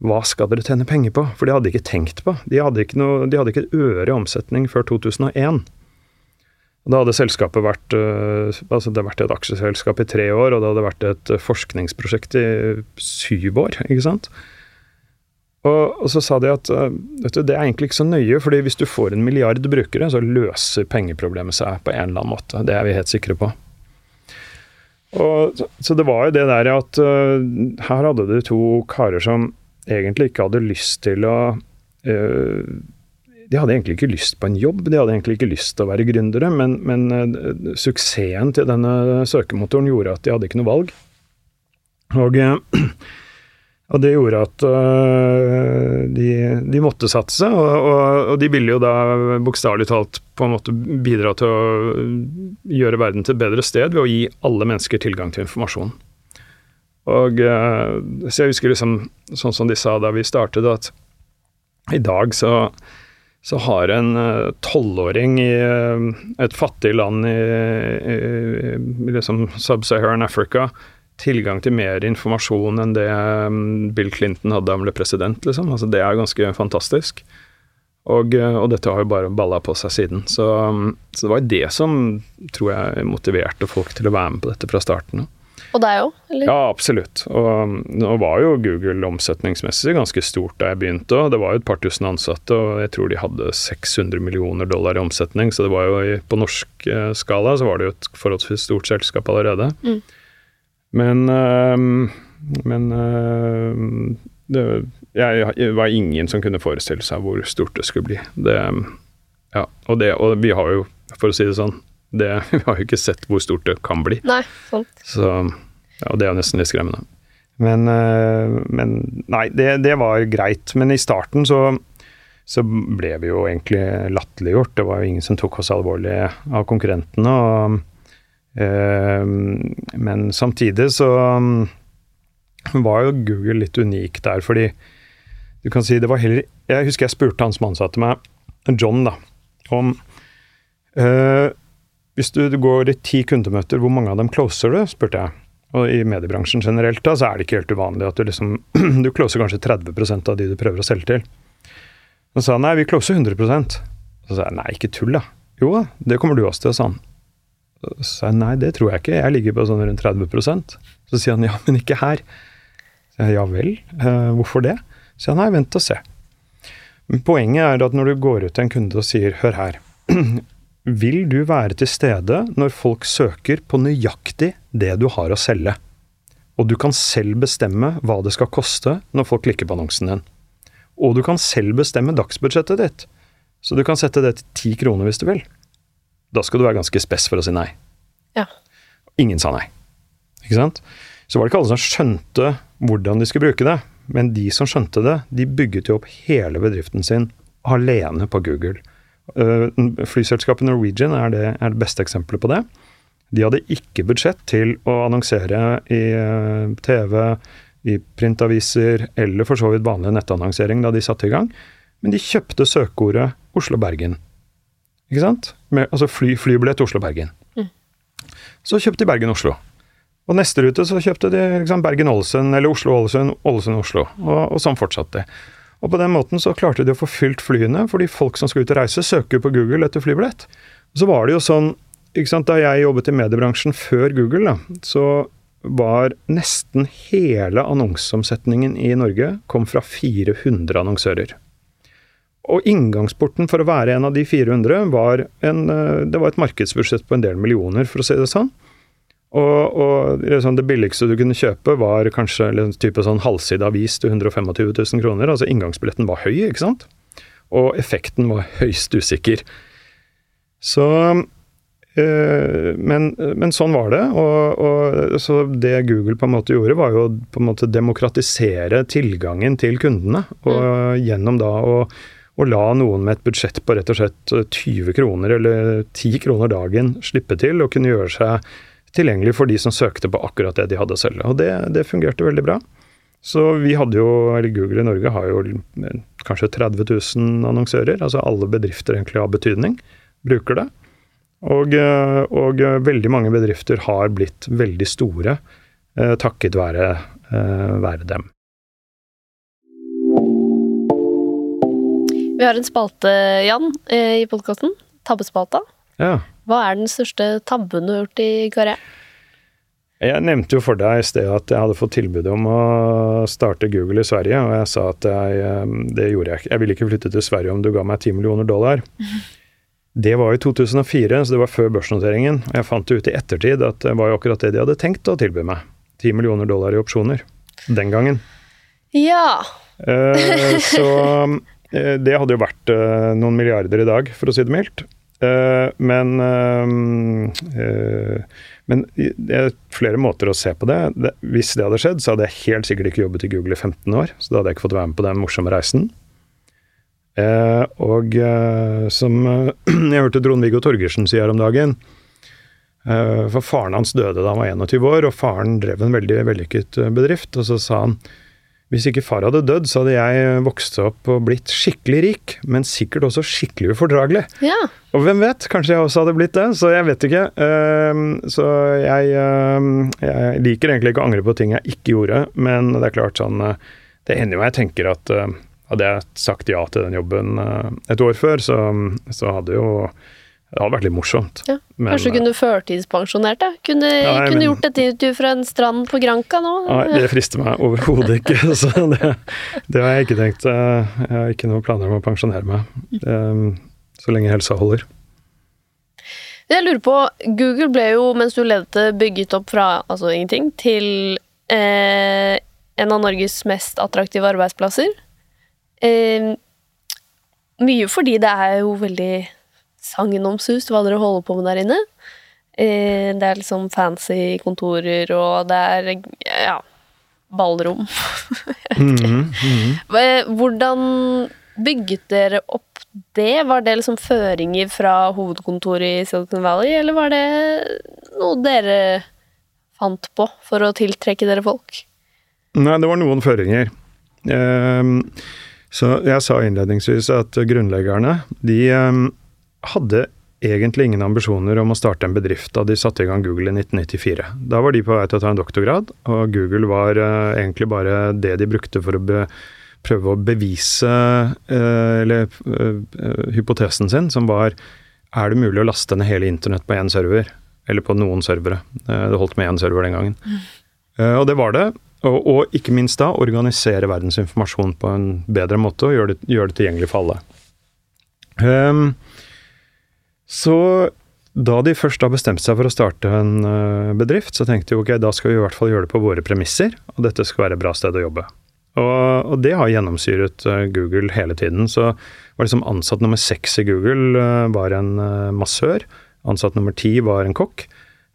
hva skal dere tjene penger på? For de hadde ikke tenkt på. De hadde ikke, noe, de hadde ikke et øre i omsetning før 2001. Da hadde selskapet vært uh, altså det hadde vært et aksjeselskap i tre år, og det hadde vært et uh, forskningsprosjekt i syv år. ikke sant? Og, og så sa de at uh, du, det er egentlig ikke så nøye, fordi hvis du får en milliard brukere, så løser pengeproblemet seg på en eller annen måte. Det er vi helt sikre på. Og, så det var jo det der at her hadde du to karer som egentlig ikke hadde lyst til å uh, De hadde egentlig ikke lyst på en jobb, de hadde egentlig ikke lyst til å være gründere, men, men uh, suksessen til denne søkemotoren gjorde at de hadde ikke noe valg. Og uh, Og det gjorde at de, de, måtte satse, og, og, og, de ville jo da bokstavelig talt på en måte bidra til å gjøre verden til et bedre sted ved å gi alle mennesker tilgang til informasjon. Og øh, Så jeg husker liksom, sånn som de sa da vi startet, at i dag så, så har en øh, tolvåring i et fattig land i, i, liksom Sub-Saharan Africa tilgang til mer informasjon enn det um, Bill Clinton hadde da han ble president, liksom. Altså, det er ganske fantastisk. Og, og dette har jo bare balla på seg siden. Så, um, så, det var det som tror jeg motiverte folk til å være med på dette fra starten av.
Og deg òg, eller?
Ja, absolutt. Og um, nå var jo Google omsetningsmessig ganske stort da jeg begynte, òg. det var jo et par tusen ansatte, og jeg tror de hadde 600 millioner dollar i omsetning, så det var jo på norsk uh, skala så var det jo et forholdsvis stort selskap allerede. Mm. Men, øh, men øh, det jeg, var ingen som kunne forestille seg hvor stort det skulle bli. Det, ja, og, det, og vi har jo, for å si det sånn, det, vi har jo ikke sett hvor stort det kan bli.
Nei, sant.
Så, ja, og det er nesten litt skremmende. Men, øh, men nei, det, det, var greit. Men i starten så, så ble vi jo egentlig latterliggjort. Det var jo ingen som tok oss alvorlig av konkurrentene. og øh, men samtidig så um, var jo Google litt unik der, fordi du kan si det var heller Jeg husker jeg spurte han som ansatte meg, John, da, om uh, Hvis du, går i ti kundemøter, hvor mange av dem closer du? spurte jeg. Og i mediebransjen generelt da, så er det ikke helt uvanlig at du liksom Du closer kanskje 30% av de du prøver å selge til. Så sa han nei, vi closer 100% Så sa jeg nei, ikke tull, da. Jo da, det kommer du også til, sa han. Så sa jeg nei, det tror jeg ikke, jeg ligger på sånn rundt 30% Så sier han ja, men ikke her. Så jeg ja vel, eh, hvorfor det? Så sier han nei, vent og se. Men poenget er at når du går ut til en kunde og sier hør her, vil du være til stede når folk søker på nøyaktig det du har å selge? Og du kan selv bestemme hva det skal koste når folk klikker på annonsen din. Og du kan selv bestemme dagsbudsjettet ditt. Så du kan sette det til ti kroner hvis du vil da skal du være ganske spess for å si nei.
Ja.
Ingen sa nei. Ikke sant? Så var det ikke alle som skjønte hvordan de skulle bruke det, men de som skjønte det, de bygget jo opp hele bedriften sin alene på Google. Uh, flyselskapet Norwegian er det, er det, beste eksempelet på det. De hadde ikke budsjett til å annonsere i uh, TV, i printaviser eller for så vidt vanlig nettannonsering da de satte i gang, men de kjøpte søkeordet Oslo-Bergen. Ikke sant? Med, altså fly, flybillett Oslo-Bergen. Mm. Så kjøpte de Bergen-Oslo. Og neste rute så kjøpte de liksom, Bergen-Ålesund eller Oslo-Ålesund, Ålesund-Oslo. Og, og, sånn fortsatte de. Og på den måten så klarte de å få fylt flyene, fordi folk som skal ut og reise, søker på Google etter flybillett. Så var det jo sånn ikke sant, Da jeg jobbet i mediebransjen før Google, da, så var nesten hele annonseomsetningen i Norge kom fra 400 annonsører. Og inngangsporten for å være en av de 400 var, en, eh, det var et markedsbudsjett på en del millioner, for å si det sånn. Og, og liksom det billigste du kunne kjøpe, var kanskje en type sånn halvside avis til 125 000 kroner. Altså inngangsbilletten var høy, ikke sant? Og effekten var høyst usikker. Så øh, men, men, sånn var det. Og, og, så det Google på en måte gjorde, var jo på en måte demokratisere tilgangen til kundene. Og mm. gjennom da å å la noen med et budsjett på rett og slett 20 kroner eller 10 kroner dagen slippe til og kunne gjøre seg tilgjengelig for de som søkte på akkurat det de hadde å selge. Og det, det fungerte veldig bra. Så vi hadde jo, eller Google i Norge har jo kanskje 30 000 annonsører. Altså alle bedrifter egentlig har betydning, bruker det. Og, og veldig mange bedrifter har blitt veldig store eh, takket være, eh, være dem.
Vi har en spalte, Jan, eh, i podkasten. Tabbespalta.
Ja.
Hva er den største tabben du har gjort i karrieren?
Jeg nevnte jo for deg i sted at jeg hadde fått tilbud om å starte Google i Sverige, og jeg sa at jeg, eh, det gjorde jeg ikke. Jeg ville ikke flytte til Sverige om du ga meg 10 millioner dollar. Det var i 2004, så det var før børsnoteringen. Jeg fant ut i ettertid at det var jo akkurat det de hadde tenkt å tilby meg. 10 millioner dollar i opsjoner. Den gangen.
Ja.
Uh, så Eh, det hadde jo vært eh, noen milliarder i dag, for å si det mildt. Uh, men uh, Men det er flere måter å se på det. det. Hvis det hadde skjedd, så hadde jeg helt sikkert ikke jobbet i Google i 15 år. Så da hadde jeg ikke fått være med på den morsomme reisen. Uh, og som jeg hørte Trond-Viggo Torgersen si her om dagen For faren hans døde da han var 21 år, og faren drev en veldig vellykket bedrift. Og så sa han hvis ikke far hadde dødd, så hadde jeg vokst opp og blitt skikkelig rik, men sikkert også skikkelig ufordragelig.
Ja.
Og hvem vet, kanskje jeg også hadde blitt det, så jeg vet ikke. Uh, så jeg, uh, jeg, liker egentlig ikke å angre på ting jeg ikke gjorde, men det er klart sånn uh, Det hender jo jeg tenker at hadde jeg sagt ja til den jobben et år før, så, så hadde jo det hadde vært litt morsomt.
Ja. Men, Kanskje du kunne førtidspensjonert deg? Kunne, nei, kunne men, gjort et intervju fra en strand på Granca nå?
Nei, det frister meg overhodet ikke. så det, det, har jeg ikke tenkt. Jeg har ikke noen planer om å pensjonere meg. Um, så lenge helsa holder.
Jeg lurer på, Google ble jo, mens du ledet bygget opp fra altså ingenting til eh, en av Norges mest attraktive arbeidsplasser. Eh, mye fordi det er jo veldig sagnomsust hva dere holder på med der inne. Eh, det er liksom fancy kontorer, og det er ja, ballrom. mm -hmm. Hvordan bygget dere opp det? Var det liksom føringer fra hovedkontoret i Silicon Valley, eller var det noe dere fant på for å tiltrekke dere folk?
Nei, det var noen føringer. Um, så jeg sa innledningsvis at grunnleggerne, de um, hadde egentlig ingen ambisjoner om å starte en bedrift da de satte i gang Google i 1994. Da var de på vei til å ta en doktorgrad, og Google var uh, egentlig bare det de brukte for å be, prøve å bevise uh, eller uh, hypotesen sin, som var er det mulig å laste ned hele internett på én server? Eller på noen servere. det holdt med én server den gangen. Mm. og det var det. Og, og, ikke minst da organisere verdens informasjon på en bedre måte og gjøre det, gjør det tilgjengelig for alle. Um, så da de først da bestemt seg for å starte en uh, bedrift, så tenkte de ok, da skal vi i hvert fall gjøre det på våre premisser, og dette skal være et bra sted å jobbe. Og, og det har gjennomsyret uh, Google hele tiden. Så var liksom ansatt nummer seks i Google uh, var en massør. Ansatt nummer ti var en kokk.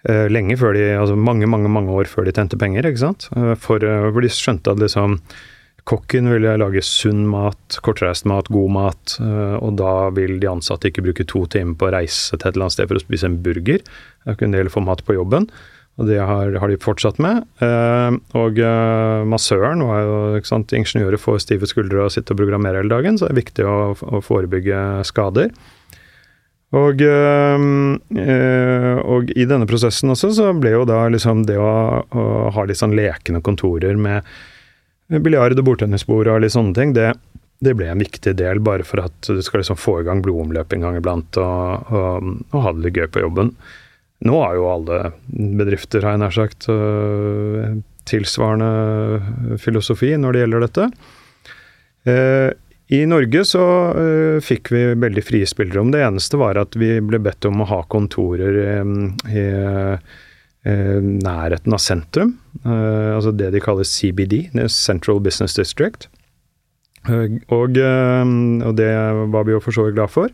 lenge før de, altså mange, mange mange år før de tjente penger, ikke sant. For, for de skjønte at liksom Kokken vil lage sunn mat, kortreist mat, god mat. Eh, og da vil de ansatte ikke bruke to timer på å reise til et eller annet sted for å spise en burger. Da kunne de få mat på jobben. Og det har, har de fortsatt med. Eh, og eh, massøren var jo ikke sant, Ingeniører får stive skuldre og sitte og programmerer hele dagen, så det er viktig å, å forebygge skader. Og, og, i denne prosessen også så ble jo da liksom det å, å ha litt sånn lekende kontorer med biljard og bordtennisbord og litt sånne ting, det, det, ble en viktig del bare for at du skal liksom få i gang blodomløp en gang iblant og, og, og, ha det litt gøy på jobben. Nå har jo alle bedrifter, har jeg nær sagt, øh, tilsvarende filosofi når det gjelder dette. Eh, I Norge så uh, fikk vi veldig frie spillerom. Det eneste var at vi ble bedt om å ha kontorer i, i Eh, nærheten av sentrum. Eh, altså det de kaller CBD, Central Business District. Eh, og, og det var vi jo for så vidt glad for.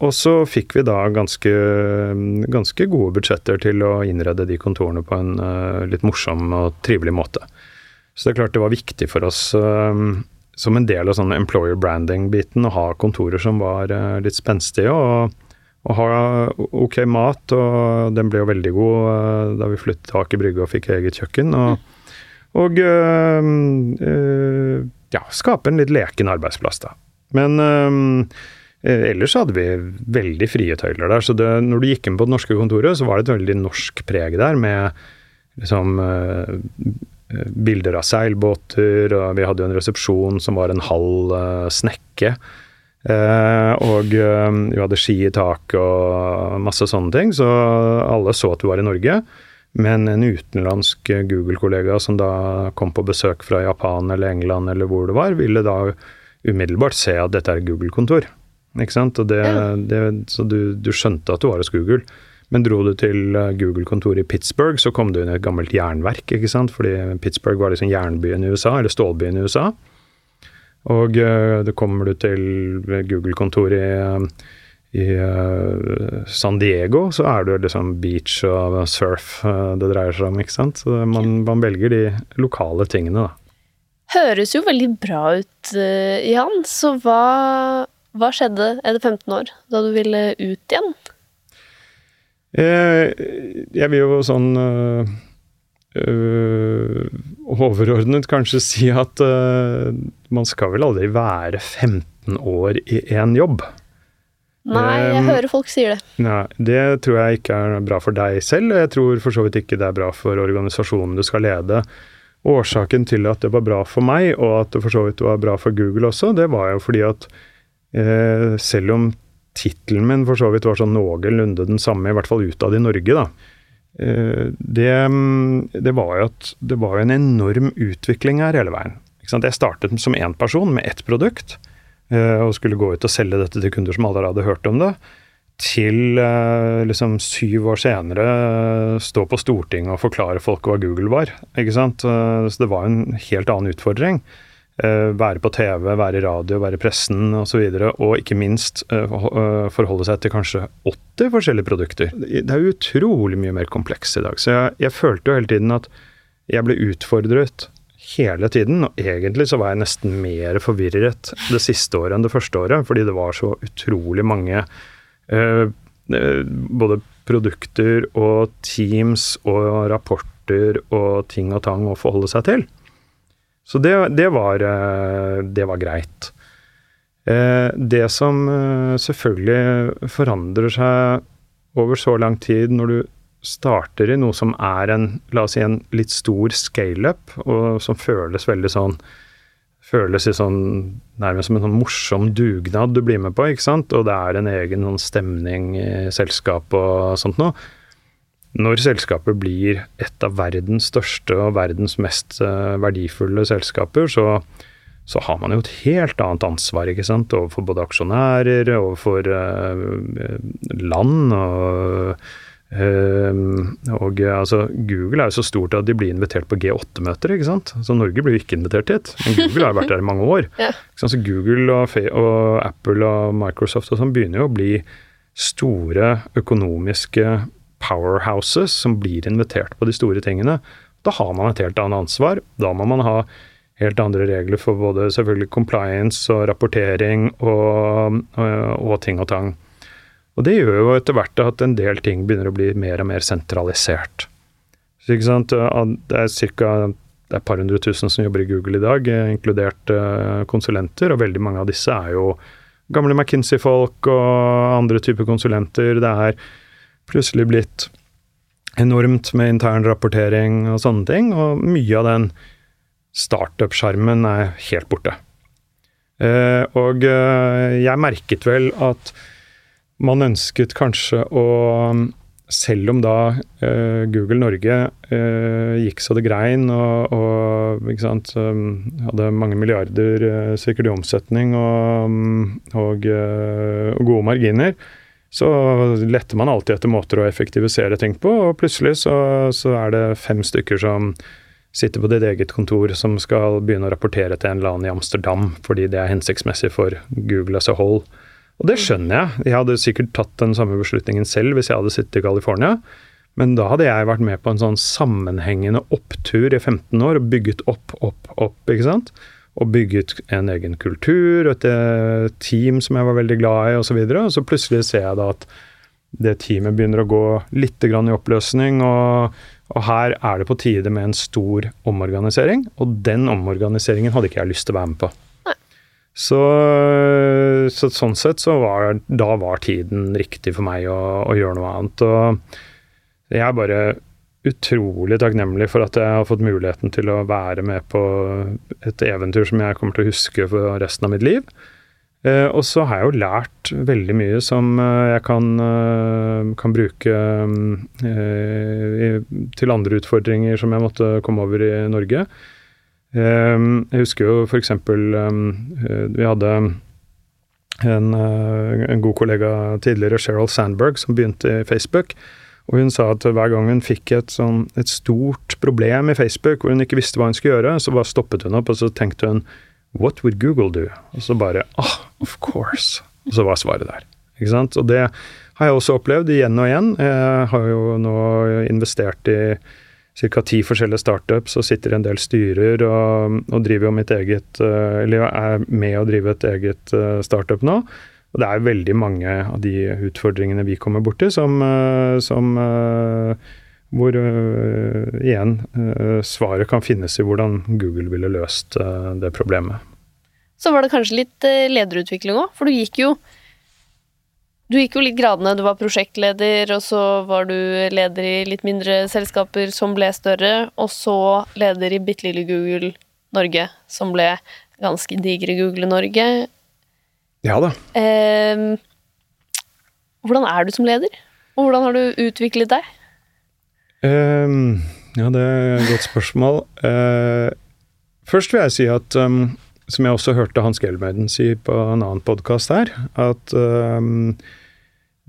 og så fikk vi da ganske, ganske, gode budsjetter til å innrede de kontorene på en litt morsom og trivelig måte. Så det er klart det var viktig for oss som en del av sånn employer branding-biten å ha kontorer som var litt spenstige. og å ha ok mat, og den ble jo veldig god uh, da vi flyttet til Aker Brygge og fikk eget kjøkken. Og, og øh, øh, ja, skape en litt leken arbeidsplass, da. Men ellers hadde vi veldig frie tøyler der. Så det, når du gikk inn på det norske kontoret, så var det et veldig norsk preg der, med liksom bilder av seilbåter, og vi hadde jo en resepsjon som var en halv snekke. Eh, og eh, vi hadde ski i taket og masse sånne ting, så alle så at du var i Norge. Men en utenlandsk Google-kollega som da kom på besøk fra Japan eller England eller hvor det var, ville da umiddelbart se at dette er Google-kontor. Ikke sant? Og det, ja. det, så du, du, skjønte at du var hos Google. Men dro du til Google-kontoret i Pittsburgh, så kom du inn i et gammelt jernverk. ikke sant? Fordi Pittsburgh var liksom jernbyen i USA, eller stålbyen i USA. Og uh, det kommer du til Google-kontoret i, i uh, San Diego så er det liksom beach og surf det dreier seg om, ikke sant. Så man, man, velger de lokale tingene, da.
Høres jo veldig bra ut, Jan. Så hva, hva skjedde etter 15 år, da du ville ut igjen?
jeg vil jo sånn overordnet kanskje si at man skal vel aldri være 15 år i én jobb.
Nei, jeg hører folk sier det.
Nei, Det tror jeg ikke er bra for deg selv, og jeg tror for så vidt ikke det er bra for organisasjonen du skal lede. Årsaken til at det var bra for meg, og at det for så vidt var bra for Google også, det var jo fordi at eh, selv om tittelen min for så vidt var sånn noenlunde den samme, i hvert fall utad i Norge, da. Eh, det, det, var jo at det var en enorm utvikling her hele veien. Jeg startet som én person med ett produkt. Eh, og skulle gå ut og selge dette til kunder som aldri hadde hørt om det, til eh, liksom syv år senere stå på Stortinget og forklare folk hva Google var. Så det var en helt annen utfordring. Være på TV, være i radio, være i pressen osv. Og, så videre, og ikke minst forholde seg til kanskje 80 forskjellige produkter. Det er utrolig mye mer kompleks i dag. Så jeg, jeg følte jo hele tiden at jeg ble utfordret hele tiden. Og egentlig så var jeg nesten mer forvirret det siste året enn det første året, fordi det var så utrolig mange eh, eh, både produkter og teams og rapporter og ting og tang å forholde seg til. Så det, det, var, eh, det var, greit. Eh, det som selvfølgelig forandrer seg over så lang tid når du starter i noe som er en, la oss si, en litt stor scaleup, og som føles veldig sånn Føles sånn nærmest som en sånn morsom dugnad du blir med på, ikke sant, og det er en egen sånn stemning i selskapet og sånt noe. Når selskapet blir et av verdens største og verdens mest uh, verdifulle selskaper, så, så har man jo et helt annet ansvar ikke sant? overfor både aksjonærer, overfor uh, land og Uh, og altså, Google er jo så stort at de blir invitert på G8-møter. ikke sant? Så Norge blir jo ikke invitert hit. Men Google har vært der i mange år. ja. Så Google og, og, Apple og Microsoft og sånn begynner jo å bli store økonomiske powerhouses som blir invitert på de store tingene. Da har man et helt annet ansvar. Da må man ha helt andre regler for både selvfølgelig compliance og rapportering og, og, og ting og tang. Og det gjør jo etter hvert at en del ting begynner å bli mer og mer sentralisert. Så sant, Det er ca. et par hundre tusen som jobber i Google i dag, eh, inkludert eh, konsulenter, og veldig mange av disse er jo gamle McKinsey-folk og andre typer konsulenter. Det er plutselig blitt enormt med intern rapportering og sånne ting, og mye av den startup-skjermen er helt borte. Eh, og jeg merket vel at man ønsket kanskje å selv om da uh, Google Norge uh, gikk så det grein og, og sant, um, hadde mange milliarder uh, sikkert i omsetning og, og, og, gode marginer, så letter man alltid etter måter å effektivisere ting på, og plutselig så, så er det fem stykker som sitter på ditt eget kontor som skal begynne å rapportere til en eller annen i Amsterdam fordi det er hensiktsmessig for Google as a whole. Og det skjønner jeg. Jeg hadde sikkert tatt den samme beslutningen selv hvis jeg hadde sittet i California. Men da hadde jeg vært med på en sånn sammenhengende opptur i 15 år og bygget opp, opp, opp. ikke sant? Og bygget en egen kultur, et eh, team som jeg var veldig glad i osv. Og, så og så plutselig ser jeg da at det teamet begynner å gå litt i oppløsning. Og, og, her er det på tide med en stor omorganisering. Og den omorganiseringen hadde ikke jeg lyst til å være med på. Så, så, sånn sett så var da var tiden riktig for meg å, å, gjøre noe annet. Og jeg bare utrolig takknemlig for at jeg har fått muligheten til å være med på et eventyr som jeg kommer til å huske for resten av mitt liv. Eh, og så har jeg jo lært veldig mye som eh, jeg kan, eh, kan bruke til andre utfordringer som jeg måtte komme over i Norge. Jeg husker jo f.eks. Eh, vi hadde en, en, god kollega tidligere, Sheryl Sandberg, som begynte i Facebook. Og hun sa at hver gang hun fikk et, sånn, et stort problem i Facebook hvor hun ikke visste hva hun skulle gjøre, så bare stoppet hun opp og så tenkte hun What would Google do? Og så bare Ah, oh, of course. Og så var svaret der. Ikke sant? Og det har jeg også opplevd igjen og igjen. Jeg har jo nå investert i ca. ti forskjellige startups og sitter i en del styrer og, og driver jo mitt eget eh, Eller er med å drive et eget eh, startup nå. Og det er veldig mange av de utfordringene vi kommer borti som, eh, som hvor uh, igjen uh, svaret kan finnes i hvordan Google ville løst uh, det problemet.
Så var det kanskje litt lederutvikling òg, for du gikk jo du gikk jo litt gradene. Du var prosjektleder, og så var du leder i litt mindre selskaper som ble større, og så leder i bitte lille Google Norge, som ble ganske digre Google Norge.
Ja da.
Eh, hvordan er du som leder? Og hvordan har du utviklet deg?
Eh, ja, det er et godt spørsmål. Eh, først vil jeg si at um, som jeg også hørte Hans Gelmeiden si på en annen podkast her, at um,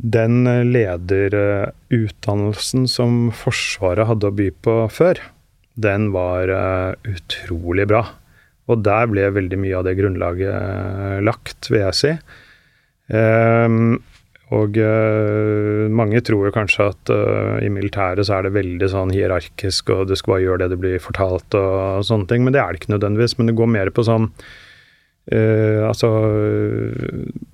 den lederutdannelsen som Forsvaret hadde å by på før, den var uh, utrolig bra. Og der ble veldig mye av det grunnlaget uh, lagt, vil jeg si. Um, og uh, mange tror kanskje at uh, i militæret så er det veldig sånn hierarkisk, og du skal bare gjøre det du blir fortalt og, og, sånne ting. Men det er det ikke nødvendigvis. Men det går mer på sånn Uh, altså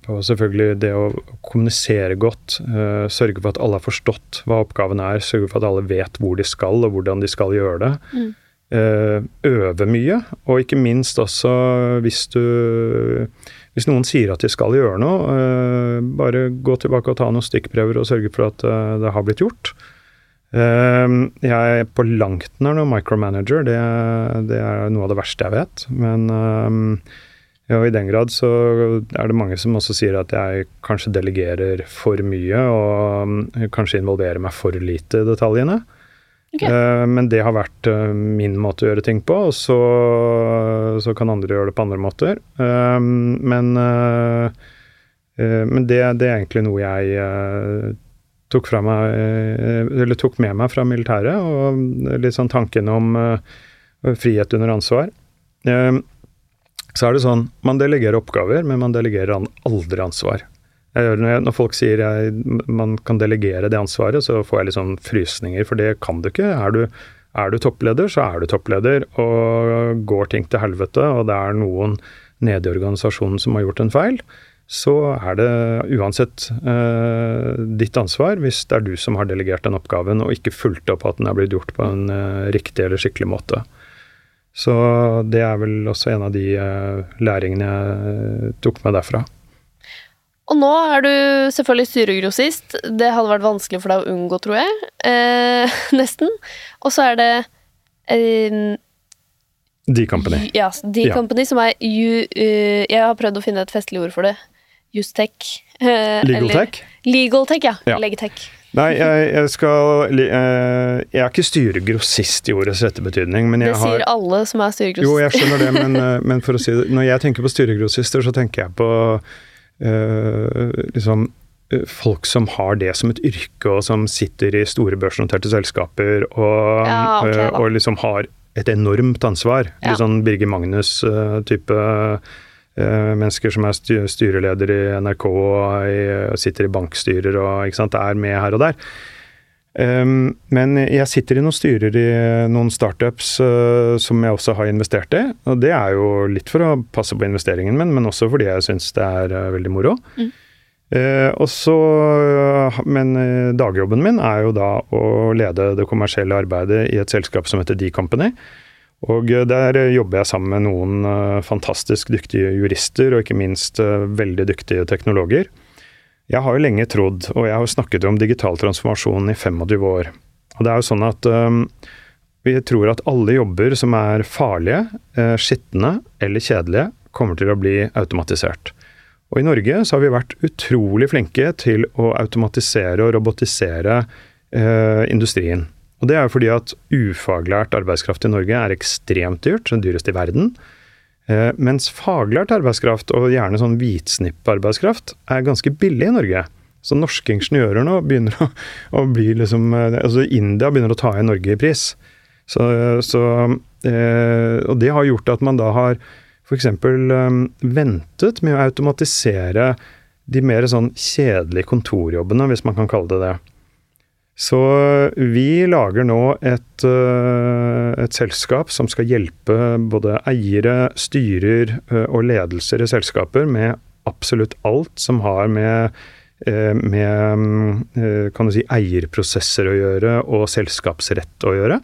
uh, selvfølgelig det å kommunisere godt, uh, sørge for at alle har forstått hva oppgaven er, sørge for at alle vet hvor de skal og hvordan de skal gjøre det. Mm. Øve mye, og ikke minst også hvis du Hvis noen sier at de skal gjøre noe, bare gå tilbake og ta noen stikkprøver og sørge for at det har blitt gjort. jeg er på langt nær noen micromanager, det, det, er noe av det verste jeg vet. Men ja, i den grad så er det mange som også sier at jeg kanskje delegerer for mye og kanskje involverer meg for lite i detaljene. Okay. Uh, men det har vært uh, min måte å gjøre ting på, og så, så kan andre gjøre det på andre måter. Uh, men, men det, det, er egentlig noe jeg tok, meg, tok med meg fra militæret, og litt sånn tanken om frihet under ansvar. Så er det sånn man delegerer oppgaver, men man delegerer aldri ansvar. Jeg, når folk sier jeg, man kan delegere det ansvaret, så får jeg litt sånn frysninger, for det kan du ikke. Er du, er du toppleder, så er du toppleder. Og går ting til helvete, og det er noen nede i organisasjonen som har gjort en feil, så er det uansett eh, ditt ansvar hvis det er du som har delegert den oppgaven og ikke fulgt opp at den er blitt gjort på en eh, riktig eller skikkelig måte. Så det er vel også en av de eh, læringene jeg tok med derfra.
Og nå er du selvfølgelig styregrossist. Det hadde vært vanskelig for deg å unngå, tror jeg. Eh, nesten. Og så er det eh,
D-Company.
Ja, D-Company, ja. som er ju, uh, Jeg har prøvd å finne et festlig ord for det. Justech.
Uh, Legal tech?
Legal tech, ja. ja. Legetech.
Nei, jeg, jeg, skal uh, Jeg er ikke styregrossist i ordets rette betydning. Men jeg
det sier
har,
alle som er styregrossist.
Jo, jeg skjønner det, men, uh, men, for å si det Når jeg tenker på styregrossister, så tenker jeg på liksom folk som har det som et yrke, og som sitter i store børsnoterte selskaper og, ja, okay, og liksom har et enormt ansvar. Ja. Litt sånn Birger Magnus-type Eh, mennesker som er styreleder i NRK og sitter i bankstyrer og sant, er med her og der. Um, men jeg sitter i noen styrer i noen startups uh, som jeg også har investert i. Og det er jo litt for å passe på investeringen min, men også fordi jeg syns det er uh, veldig moro. Mm. Uh, og så, men dagjobben min er jo da å lede det kommersielle arbeidet i et selskap som heter D-Company. Og eh, der eh, jobber jeg sammen med noen eh, fantastisk dyktige jurister, og ikke minst veldig dyktige teknologer. Jeg har jo lenge trodd, og jeg har snakket om digital transformasjon i 25 år. Og det er jo sånn at um, vi tror at alle jobber som er farlige, skitne eller kjedelige, kommer til å bli automatisert. Og i Norge så har vi vært utrolig flinke til å automatisere og robotisere eh, industrien. Og det er jo fordi at ufaglært arbeidskraft i Norge er ekstremt dyrt, den dyreste i verden. Eh, mens faglært arbeidskraft, og gjerne sånn hvitsnipparbeidskraft, er ganske billig i Norge. Så norske ingeniører nå begynner å, å, bli liksom eh, Altså India begynner å ta igjen Norge i pris. Så, så eh, Og det har gjort at man da har f.eks. Eh, ventet med å automatisere de mer sånn kjedelige kontorjobbene, hvis man kan kalle det det. Så vi lager nå et, eh, et, selskap som skal hjelpe både eiere, styrer eh, og ledelser i selskaper med absolutt alt som har med, eh, med kan du si, eierprosesser å gjøre og selskapsrett å gjøre.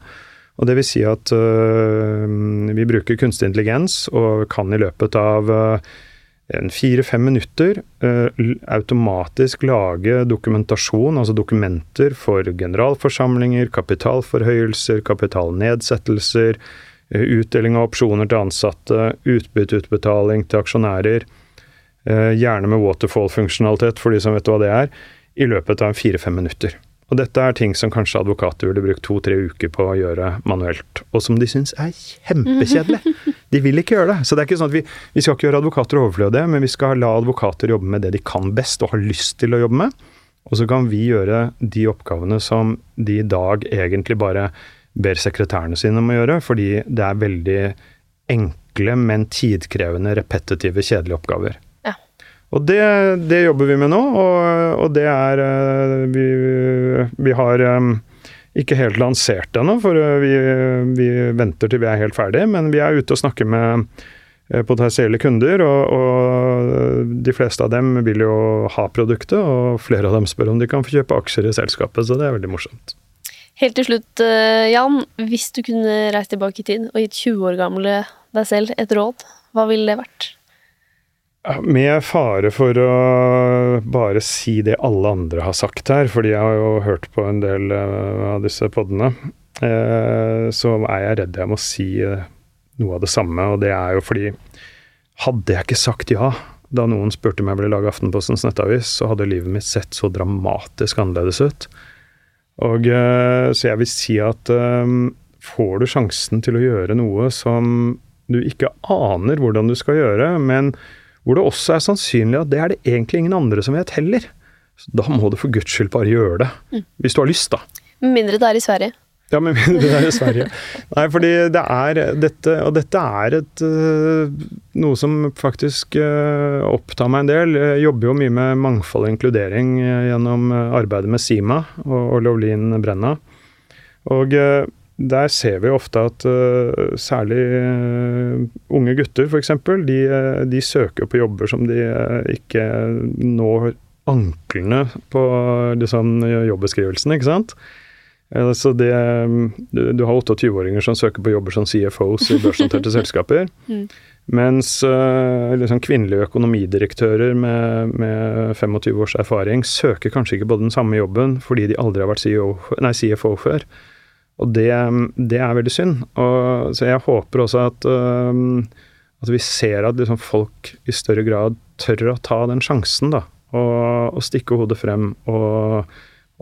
Og det vil si at vi bruker kunstig intelligens og kan i løpet av fire-fem minutter uh, automatisk lage dokumentasjon, altså dokumenter for generalforsamlinger, kapitalforhøyelser, kapitalnedsettelser, uh, utdeling av opsjoner til ansatte, utbytteutbetaling til aksjonærer, uh, gjerne med waterfall-funksjonalitet for de som vet hva det er, i løpet av fire-fem minutter. Og dette er ting som kanskje advokater ville brukt to-tre uker på å gjøre manuelt, og som de syns er kjempekjedelig. De vil ikke gjøre det. Så det er ikke sånn at vi, vi skal ikke gjøre advokater overflødige, men vi skal la advokater jobbe med det de kan best og har lyst til å jobbe med. Og så kan vi gjøre de oppgavene som de i dag egentlig bare ber sekretærene sine om å gjøre, fordi det er veldig enkle, men tidkrevende, repetitive, kjedelige oppgaver. Og det, det, jobber vi med nå, og, og det er eh, Vi, vi har um, ikke helt lansert ennå, for eh, vi, vi, venter til vi er helt ferdig, men vi er ute og snakker med potensielle kunder, og, og, de fleste av dem vil jo ha produktet, og flere av dem spør om de kan få kjøpe aksjer i selskapet, så det er veldig morsomt.
Helt til slutt, Jan. Hvis du kunne reist tilbake i tid og gitt 20 år gamle deg selv et råd, hva ville det vært?
Med fare for å bare si det alle andre har sagt her, fordi jeg har jo hørt på en del eh, av disse podene, eh, så er jeg redd jeg må si eh, noe av det samme. Og det er jo fordi Hadde jeg ikke sagt ja da noen spurte om jeg ville lage Aftenpostens nettavis, så hadde livet mitt sett så dramatisk annerledes ut. Og Så jeg vil si at får du sjansen til å gjøre noe som du ikke aner hvordan du skal gjøre, men hvor det også er sannsynlig at det er det egentlig ingen andre som vet heller. Så da må du for guds skyld bare gjøre det. Mm. Hvis du har lyst, da.
Med mindre det er i Sverige.
Ja, med mindre det er i Sverige. Nei, fordi det er dette Og dette er et uh, noe som faktisk uh, opptar meg en del. Jeg jobber jo mye med mangfold og inkludering uh, gjennom arbeidet med Sima og Lovlin Brenna. Og der ser vi ofte at uh, særlig uh, unge gutter, f.eks., de, uh, de søker på jobber som de ikke når anklene på liksom, jobbeskrivelsen, ikke sant. Så det, du, du har 28-åringer som søker på jobber som CFOs i børsnoterte selskaper. Mm. Mens liksom, kvinnelige økonomidirektører med, med 25 års erfaring søker kanskje ikke på den samme jobben fordi de aldri har vært CEO, nei, CFO før. Og det, det, er veldig synd. Og, så jeg håper også at, at vi ser at liksom, folk i større grad tør å ta den sjansen, da. Og, og stikke hodet frem og,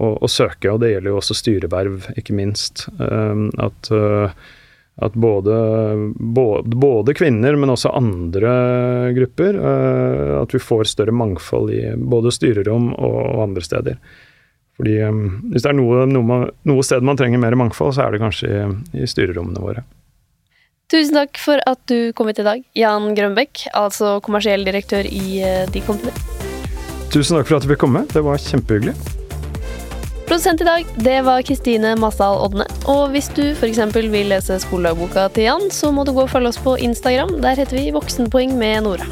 og, søke. Og det gjelder jo også styreverv, ikke minst. At, uh, at både, både, både, kvinner, men også andre grupper, uh, at vi får større mangfold i både styrerom og andre steder. Fordi um, Hvis det er noe, noe, noe, sted man trenger mer mangfold, så er det kanskje i, i styrerommene våre.
Tusen takk for at du kom hit i dag, Jan Grønbekk, altså kommersiell direktør i uh, De Company.
Tusen takk for at du fikk komme, det var kjempehyggelig.
Produsent i dag, det var Kristine Massal Odne. Og hvis du f.eks. vil lese skoledagboka til Jan, så må du gå og følge oss på Instagram. Der heter vi Voksenpoeng med Nora.